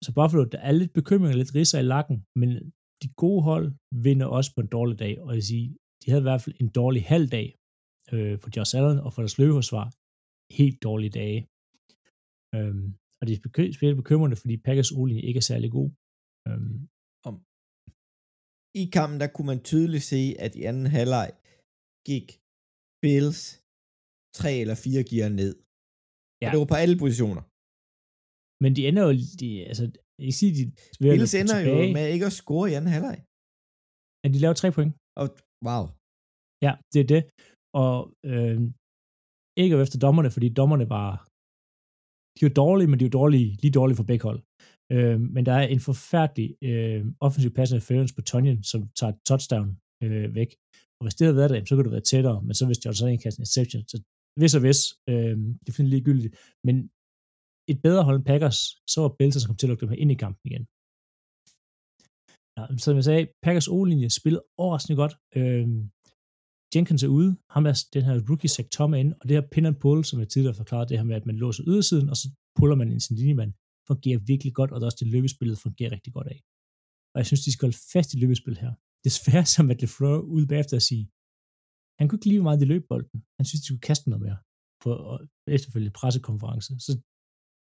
så Buffalo, der er lidt bekymring, lidt risser i lakken, men de gode hold vinder også på en dårlig dag, og jeg vil sige, de havde i hvert fald en dårlig halv dag øh, for Josh Allen og for deres løbeforsvar. Helt dårlige dage. Øhm, og det er spiller bekymrende, fordi Packers o ikke er særlig god. Øhm, Om. I kampen, der kunne man tydeligt se, at i anden halvleg gik Bills tre eller fire gear ned. Ja. Og det var på alle positioner. Men de ender jo, de, altså, jeg kan sige, de Bills ender tilbage. jo med ikke at score i anden halvleg. Ja, de laver tre point. Og, wow. Ja, det er det. Og øh, ikke efter dommerne, fordi dommerne var, de var dårlige, men de var dårlige, lige dårlige for begge hold. Øh, men der er en forfærdelig øh, offensiv pass interference på Tonyan, som tager touchdown øh, væk. Og hvis det havde været der, så kunne det være tættere, men så hvis Josh Allen kaster en interception, så hvis og hvis, øh, det finder ligegyldigt. Men et bedre hold end Packers, så var Bills, som kom til at lukke dem her ind i kampen igen. Ja, som jeg sagde, Packers O-linje spillede overraskende godt. Øh, Jenkins er ude, ham er den her rookie Zach Tom er inde, og det her pin and pull, som jeg tidligere forklarede, det her med, at man låser ydersiden, og så puller man ind sin linjemand, fungerer virkelig godt, og det er også det løbespillet fungerer rigtig godt af. Og jeg synes, de skal holde fast i løbespil her. Desværre som at LeFleur ude bagefter at sige, han kunne ikke lide, hvor meget de løb bolden. Han synes, de skulle kaste noget mere på efterfølgende pressekonference. Så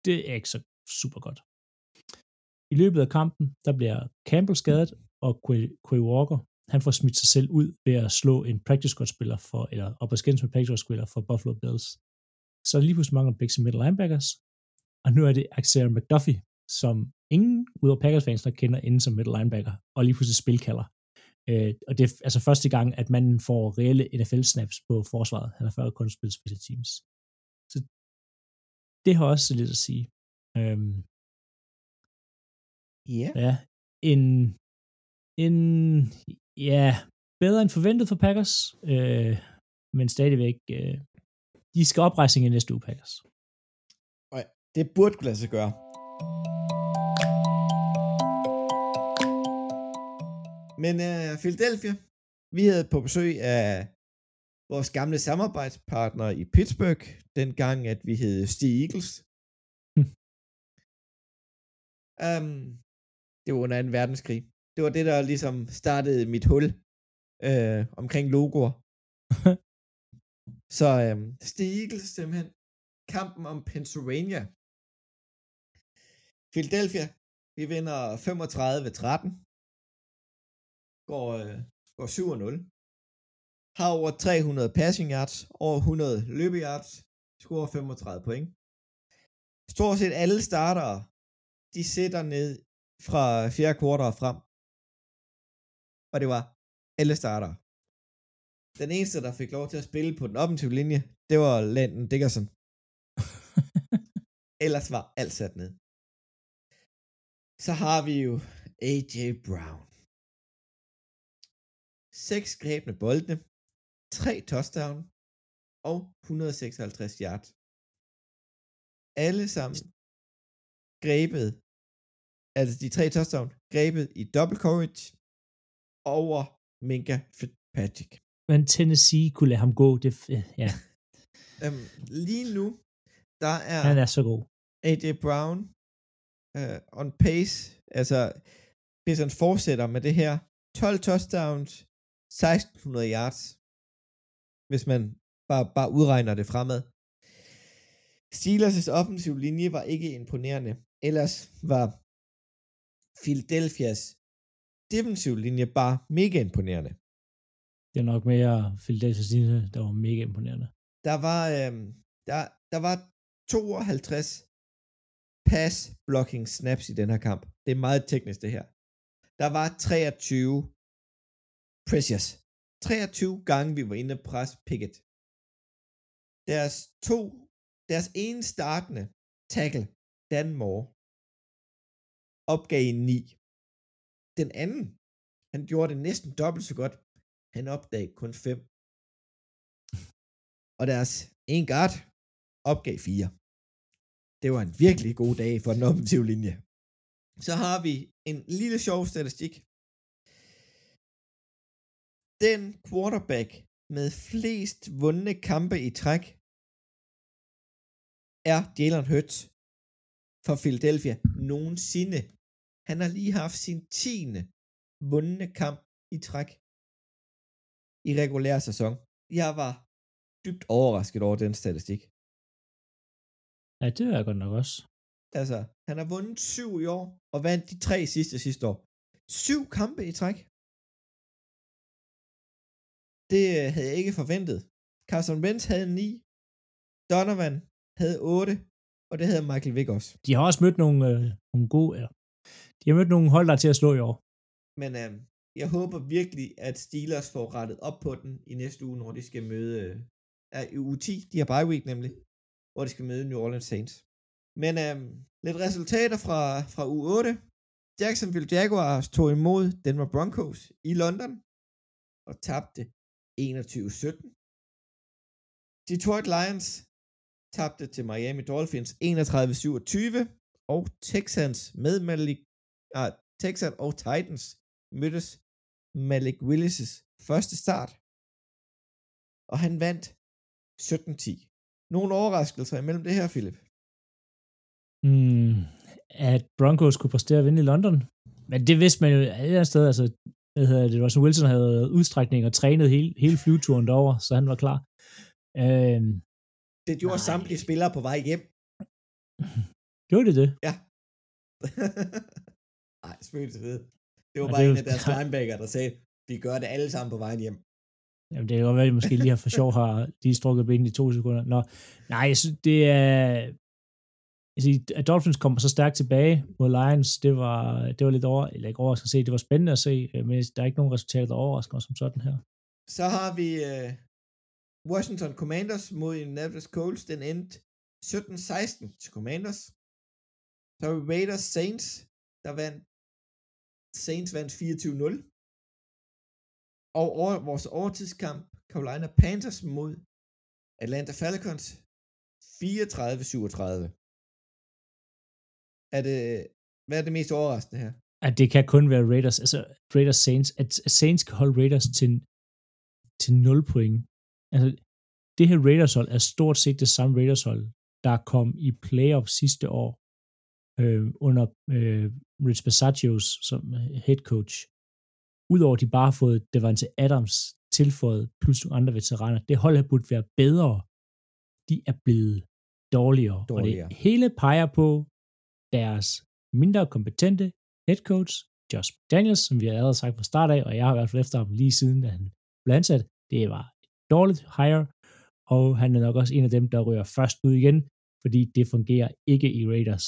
det er ikke så super godt. I løbet af kampen, der bliver Campbell skadet, og Quay Walker, han får smidt sig selv ud ved at slå en practice squad spiller for, eller op og skændes med practice squad spiller for Buffalo Bills. Så lige pludselig mangler Big middle linebackers, og nu er det Axel McDuffie, som ingen ud af Packers fans, der kender inden som middle linebacker, og lige pludselig spilkalder. Øh, og det er altså første gang, at man får reelle NFL-snaps på forsvaret. Han har før kun spillet special teams. Så det har også lidt at sige. Øhm, yeah. Ja. En, en, ja, bedre end forventet for Packers, øh, men stadigvæk, øh, de skal oprejsning i næste uge, Packers. Og det burde kunne lade sig gøre. Men uh, Philadelphia, vi havde på besøg af vores gamle samarbejdspartner i Pittsburgh, dengang at vi hed Steve Eagles. Hm. Um, det var under 2. verdenskrig. Det var det, der ligesom startede mit hul øh, omkring logoer. Så øhm, Steve Eagles simpelthen kampen om Pennsylvania. Philadelphia, vi vinder 35-13. Går, øh, går 7-0 har over 300 passing yards, over 100 løbeyards, scorer 35 point. Stort set alle starter, de sætter ned fra fjerde kvartal frem. Og det var alle starter. Den eneste, der fik lov til at spille på den offensive linje, det var Landon Dickerson. Ellers var alt sat ned. Så har vi jo A.J. Brown. Seks grebne bolde, 3 touchdown og 156 yards. Alle sammen grebet, altså de tre touchdown, grebet i double coverage over Minka Fitzpatrick. Men Tennessee kunne lade ham gå, det, ja. øhm, lige nu, der er... Han er så god. A.J. Brown uh, on pace, altså hvis han fortsætter med det her, 12 touchdowns, 1600 yards, hvis man bare, bare udregner det fremad. Steelers' offensiv linje var ikke imponerende. Ellers var Philadelphia's defensiv linje bare mega imponerende. Det er nok mere Philadelphia's linje, der var mega imponerende. Der var, øhm, der, der var 52 pass blocking snaps i den her kamp. Det er meget teknisk det her. Der var 23 pressures. 23 gange, vi var inde og presse Pickett. Deres to, deres ene startende tackle, Dan Moore, opgav en 9. den anden, han gjorde det næsten dobbelt så godt. Han opdagede kun 5. Og deres en guard opgav 4. Det var en virkelig god dag for den offensive linje. Så har vi en lille sjov statistik. Den quarterback med flest vundne kampe i træk er Jalen Hurts for Philadelphia nogensinde. Han har lige haft sin tiende vundne kamp i træk i regulær sæson. Jeg var dybt overrasket over den statistik. Ja, det er jeg godt nok også. Altså, han har vundet syv i år, og vandt de tre sidste sidste år. Syv kampe i træk. Det øh, havde jeg ikke forventet. Carson Wentz havde 9, Donovan havde 8, og det havde Michael Vick også. De har også mødt nogle, øh, nogle gode... Ja. De har mødt nogle hold, der er til at slå i år. Men øh, jeg håber virkelig, at Steelers får rettet op på den i næste uge, når de skal møde... Øh, i uge 10, de har bye week nemlig, hvor de skal møde New Orleans Saints. Men øh, lidt resultater fra, fra uge 8. Jacksonville Jaguars tog imod Denver Broncos i London og tabte 21-17. Detroit Lions tabte til Miami Dolphins 31-27, og Texans med Malik, ah, Texans og Titans mødtes Malik Willis' første start, og han vandt 17-10. Nogle overraskelser imellem det her, Philip? Mm, at Broncos kunne præstere at vinde i London. Men det vidste man jo alle steder. Altså, hvad hedder det, Russell Wilson havde udstrækning og trænet hele, hele flyveturen derover, så han var klar. Øhm, det gjorde nej. samtlige spillere på vej hjem. Gjorde det det? Ja. Nej, selvfølgelig til det. Det var bare det en af deres linebacker, der sagde, vi gør det alle sammen på vejen hjem. Jamen, det er jo være, at måske lige har for sjov har lige strukket benene i to sekunder. Nå, nej, jeg synes, det er... Altså, at Dolphins kommer så stærkt tilbage mod Lions, det var, det var lidt over, eller ikke overraskende at se, det var spændende at se, øh, men der er ikke nogen resultater, der overrasker mig som sådan her. Så har vi uh, Washington Commanders mod Indianapolis Colts, den endte 17-16 til Commanders. Så har vi Raiders Saints, der vandt Saints vandt 24-0. Og over, vores overtidskamp, Carolina Panthers mod Atlanta Falcons, 34-37. Er det, hvad er det mest overraskende her? At det kan kun være Raiders, altså Raiders Saints, at Saints kan holde Raiders til, til 0 point. Altså, det her Raiders hold er stort set det samme Raiders hold, der kom i playoff sidste år øh, under øh, Rich Basagios som head coach. Udover at de bare har fået Devante Adams tilføjet, plus nogle andre veteraner. Det hold har burde være bedre. De er blevet dårligere. dårligere. Og det hele peger på deres mindre kompetente head coach, Josh Daniels, som vi har allerede sagt fra start af, og jeg har i hvert fald efter ham lige siden, da han blev ansat. Det var et dårligt hire, og han er nok også en af dem, der rører først ud igen, fordi det fungerer ikke i Raiders.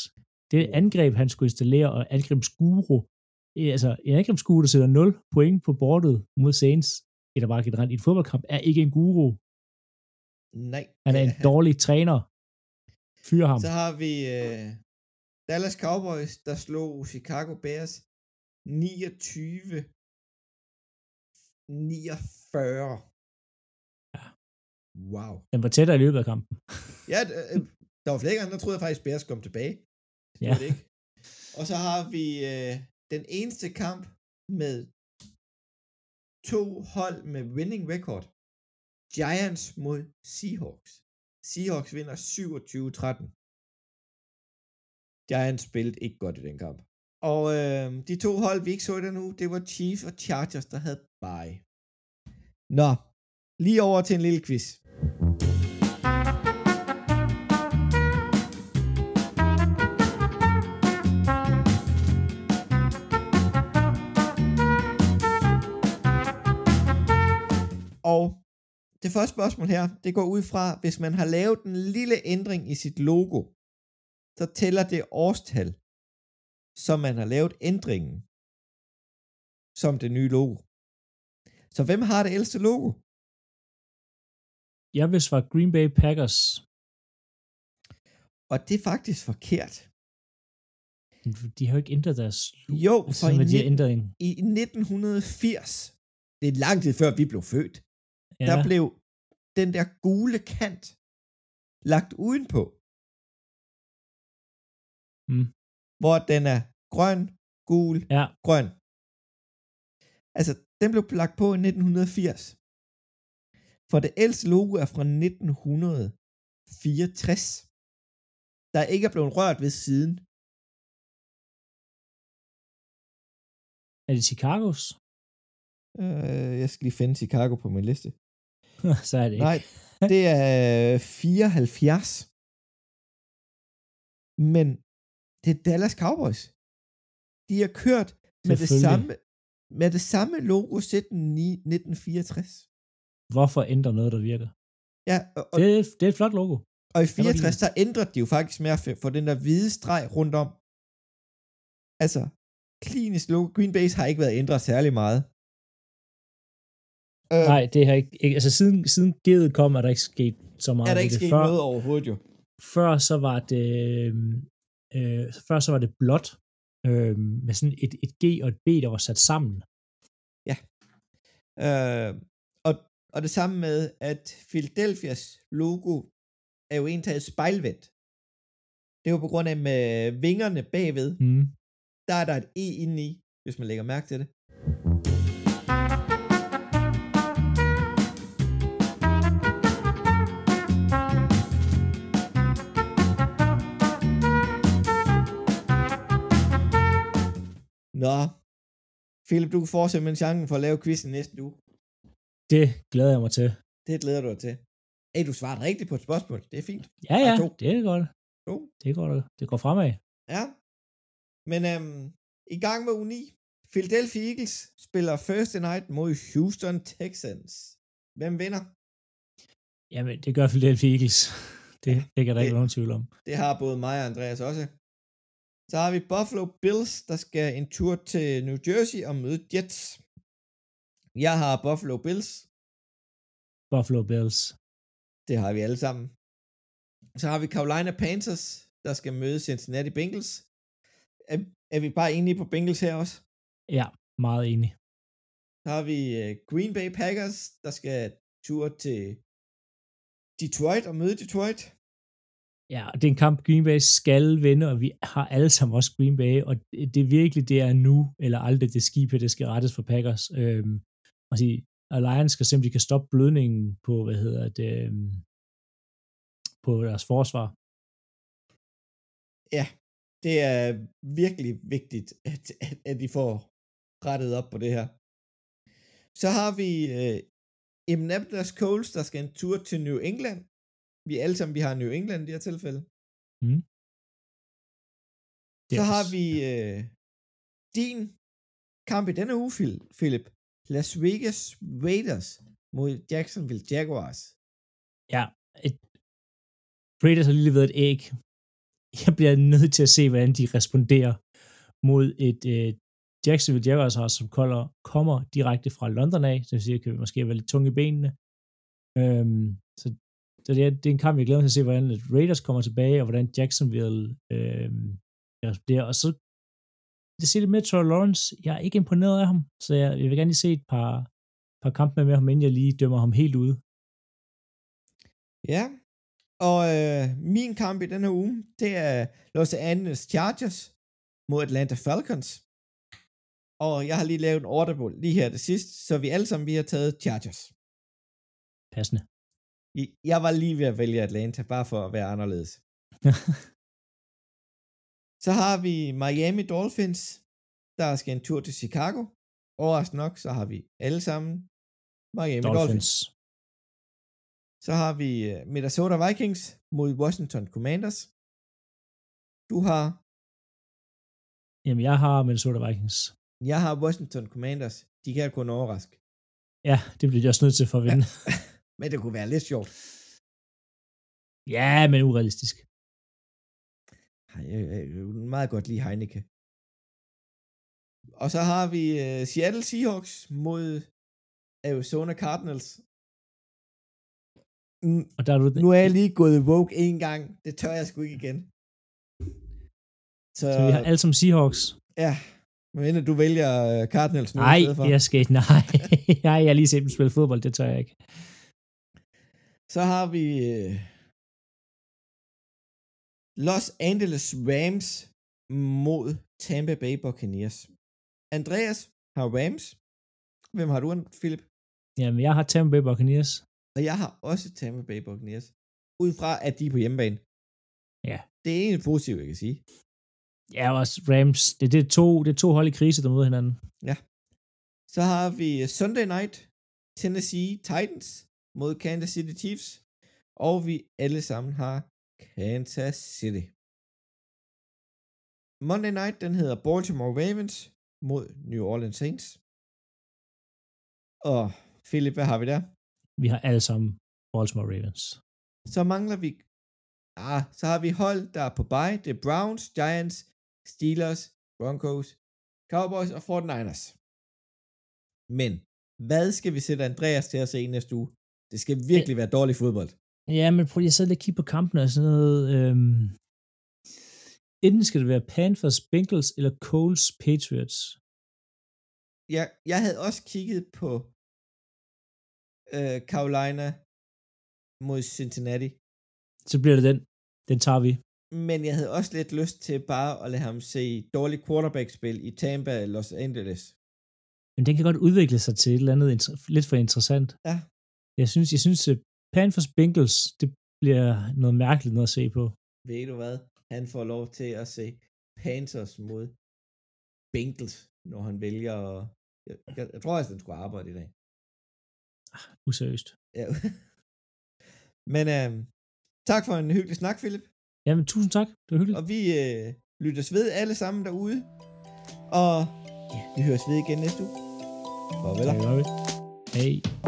Det angreb, han skulle installere, og angrebsguru, eh, altså en angrebsguru, der sætter 0 point på bordet mod Saints, eller bare generelt i en fodboldkamp, er ikke en guru. Nej. Han er en dårlig træner. Fyr ham. Så har vi uh, Dallas Cowboys, der slog Chicago Bears 29 49. Ja. Wow. Den var tættere i løbet af kampen. ja, øh, der var flere gange, der troede jeg faktisk, Bears kom tilbage. Det ja. det ikke. Og så har vi øh, den eneste kamp med to hold med winning record. Giants mod Seahawks. Seahawks vinder 27-13. Giants spillede ikke godt i den kamp. Og øh, de to hold, vi ikke så i den uge, det var Chiefs og Chargers, der havde bye. Nå, lige over til en lille quiz. Og det første spørgsmål her, det går ud fra, hvis man har lavet en lille ændring i sit logo, så tæller det årstal, som man har lavet ændringen, som det nye logo. Så hvem har det ældste logo? Jeg vil svare Green Bay Packers. Og det er faktisk forkert. De har jo ikke ændret deres... Jo, Altså, for i, de har 19, ændret en... i 1980, det er lang tid før vi blev født, Ja, der blev den der gule kant lagt udenpå. Mm. Hvor den er grøn, gul, ja, grøn. Altså, den blev lagt på i 1980. For det ældste logo er fra 1964. Der ikke er blevet rørt ved siden. er det Chicagos? Øh, jeg skal lige finde Chicago på min liste. så er det ikke. Nej, det er 74. Men det er Dallas Cowboys. De har kørt med det samme med det samme logo siden i 1964. Hvorfor ændre noget, der virker? Ja, og, og, Det, er- det er et flot logo. og i kan godt lide 64, der ændrede de jo faktisk mere for- for den der hvide streg rundt om. Altså, klinisk logo. Green Base har ikke været ændret særlig meget. Øh, Nej, det har ikke... ikke altså, siden, siden G'et kom, er der ikke sket så meget er der ikke sket før, noget overhovedet jo. Før så var det... Øh, før så var det blåt, øh, med sådan et, et G og et B, der var sat sammen. Øh, og, og det samme med, at Philadelphias logo er jo egentlig spejlvendt. Det er jo på grund af med vingerne bagved, Mm. der er der et E indeni, hvis man lægger mærke til det. Nå, Philip, du får simpelthen chancen for at lave quizzen næste uge. Det glæder jeg mig til. Det glæder du dig til. Hey, du svarede rigtigt på et spørgsmål. Det er fint. Ja, ja, to. det er godt. To. Det går, det går fremad. Ja. Men øhm, i gang med 9. Philadelphia Eagles spiller Thursday night mod Houston Texans. Hvem vinder? Jamen, det gør Philadelphia Eagles. Det, det kan der ikke Det- være nogen tvivl om. Det har både mig og Andreas også. Så har vi Buffalo Bills, der skal en tur til New Jersey og møde Jets. Jeg har Buffalo Bills. Buffalo Bills. Det har vi alle sammen. Så har vi Carolina Panthers, der skal møde Cincinnati Bengals. Er, er vi bare enige på Bengals her også? Ja, meget enig. Så har vi øh, Green Bay Packers, der skal tur til Detroit og møde Detroit. Ja, og det er en kamp, Green Bay skal vinde, og vi har alle sammen også Green Bay, og det er virkelig, det er nu, eller aldrig det skib, det skal rettes for Packers. Øhm, og sige, og Lions skal simpelthen kan stoppe blødningen på, hvad hedder det, øhm, på deres forsvar. Ja, det er virkelig vigtigt, at, at, at de får rettet op på det her. Så har vi øh, Indianapolis Coles, der skal en tur til New England. Vi alle sammen, vi har New England i det her tilfælde. Mm. Så Yes. har vi øh, din kamp i denne uge, Phil- Philip. Las Vegas Raiders mod Jacksonville Jaguars. Ja, et, Raiders har lige leveret et æg. Jeg bliver nødt til at se, hvordan de responderer mod et øh, Jacksonville Jaguars hold, som kolder, kommer direkte fra London af, det vil sige, at kan måske være lidt tung i benene. Øhm, så så det, er, det er en kamp, jeg glæder mig til at se, hvordan Raiders kommer tilbage, og hvordan Jacksonville øhm, responderer. Og så det siger det med Trevor Lawrence, jeg er ikke imponeret af ham, så jeg, jeg vil gerne lige se et par, par kampe med ham, inden jeg lige dømmer ham helt ude. Ja, og øh, min kamp i denne uge, det er Los Angeles Chargers mod Atlanta Falcons. Og jeg har lige lavet en orderbold lige her til sidst, så vi alle sammen vi har taget Chargers. Passende. Jeg var lige ved at vælge Atlanta, bare for at være anderledes. Så har vi Miami Dolphins, der skal en tur til Chicago. Overraskende nok, så har vi alle sammen Miami Dolphins. Dolphins. Så har vi øh, Minnesota Vikings mod Washington Commanders. Du har, Jamen, jeg har Minnesota Vikings. jeg har Washington Commanders. De kan kun overraske. Ja, det bliver jeg også nødt til for at vinde. Men det kunne være lidt sjovt. Ja, men urealistisk. Jeg, jeg, jeg vil meget godt lide Heineke. Og så har vi uh, Seattle Seahawks mod Arizona Cardinals. Mm, Og der er du, nu er jeg lige gået woke en gang. Det tør jeg sgu ikke igen. Så, Så vi har alle som Seahawks. ja, men du vælger øh, Cardinals nu Nej, jeg skal ikke. Nej, nej, jeg har lige set dem spille fodbold, det tør jeg ikke. Så har vi øh, Los Angeles Rams mod Tampa Bay Buccaneers. Andreas har Rams. Hvem har du, Philip? Jamen, jeg har Tampa Bay Buccaneers. Og jeg har også Tampa Bay Buccaneers. Ud fra, at de er på hjemmebane. Ja. Det er egentlig positivt, jeg kan sige. Ja, også Rams. Det, det, er to, det er to hold i krise, der møder hinanden. Så har vi Sunday Night Tennessee Titans mod Kansas City Chiefs. Og vi alle sammen har Kansas City. Monday Night, den hedder Baltimore Ravens mod New Orleans Saints. Og Philip, hvad har vi der? Vi har alle sammen Baltimore Ravens. Så mangler vi... Ah, så har vi hold, der er på bye. Det er Browns, Giants, Steelers, Broncos, Cowboys og 49ers. Men hvad skal vi sætte Andreas til at se næste uge? Det skal virkelig være dårlig fodbold. Ja, men prøv lige at sidde lidt og kigge på kampen og sådan noget. Øhm, enten skal det være Panthers, Bengals eller Coles, Patriots. Jeg, jeg havde også kigget på øh, Carolina mod Cincinnati, Så bliver det den. Den tager vi. men jeg havde også lidt lyst til bare at lade ham se dårlig quarterback-spil i Tampa Los Angeles. Men den kan godt udvikle sig til et eller andet inter- lidt for interessant. Ja. Jeg synes, jeg synes at Panthers, Bengals, det bliver noget mærkeligt noget at se på. Ved du hvad? Han får lov til at se Panthers mod Bengals, når han vælger at... Jeg, jeg, jeg tror også, han skulle arbejde i dag. Useriøst. Ja. Men øh, tak for en hyggelig snak, Philip. Jamen, tusind tak. Det var hyggeligt. Og vi øh, lyttes ved alle sammen derude. Og ja, vi høres ved igen næste uge. Farvel. Hej.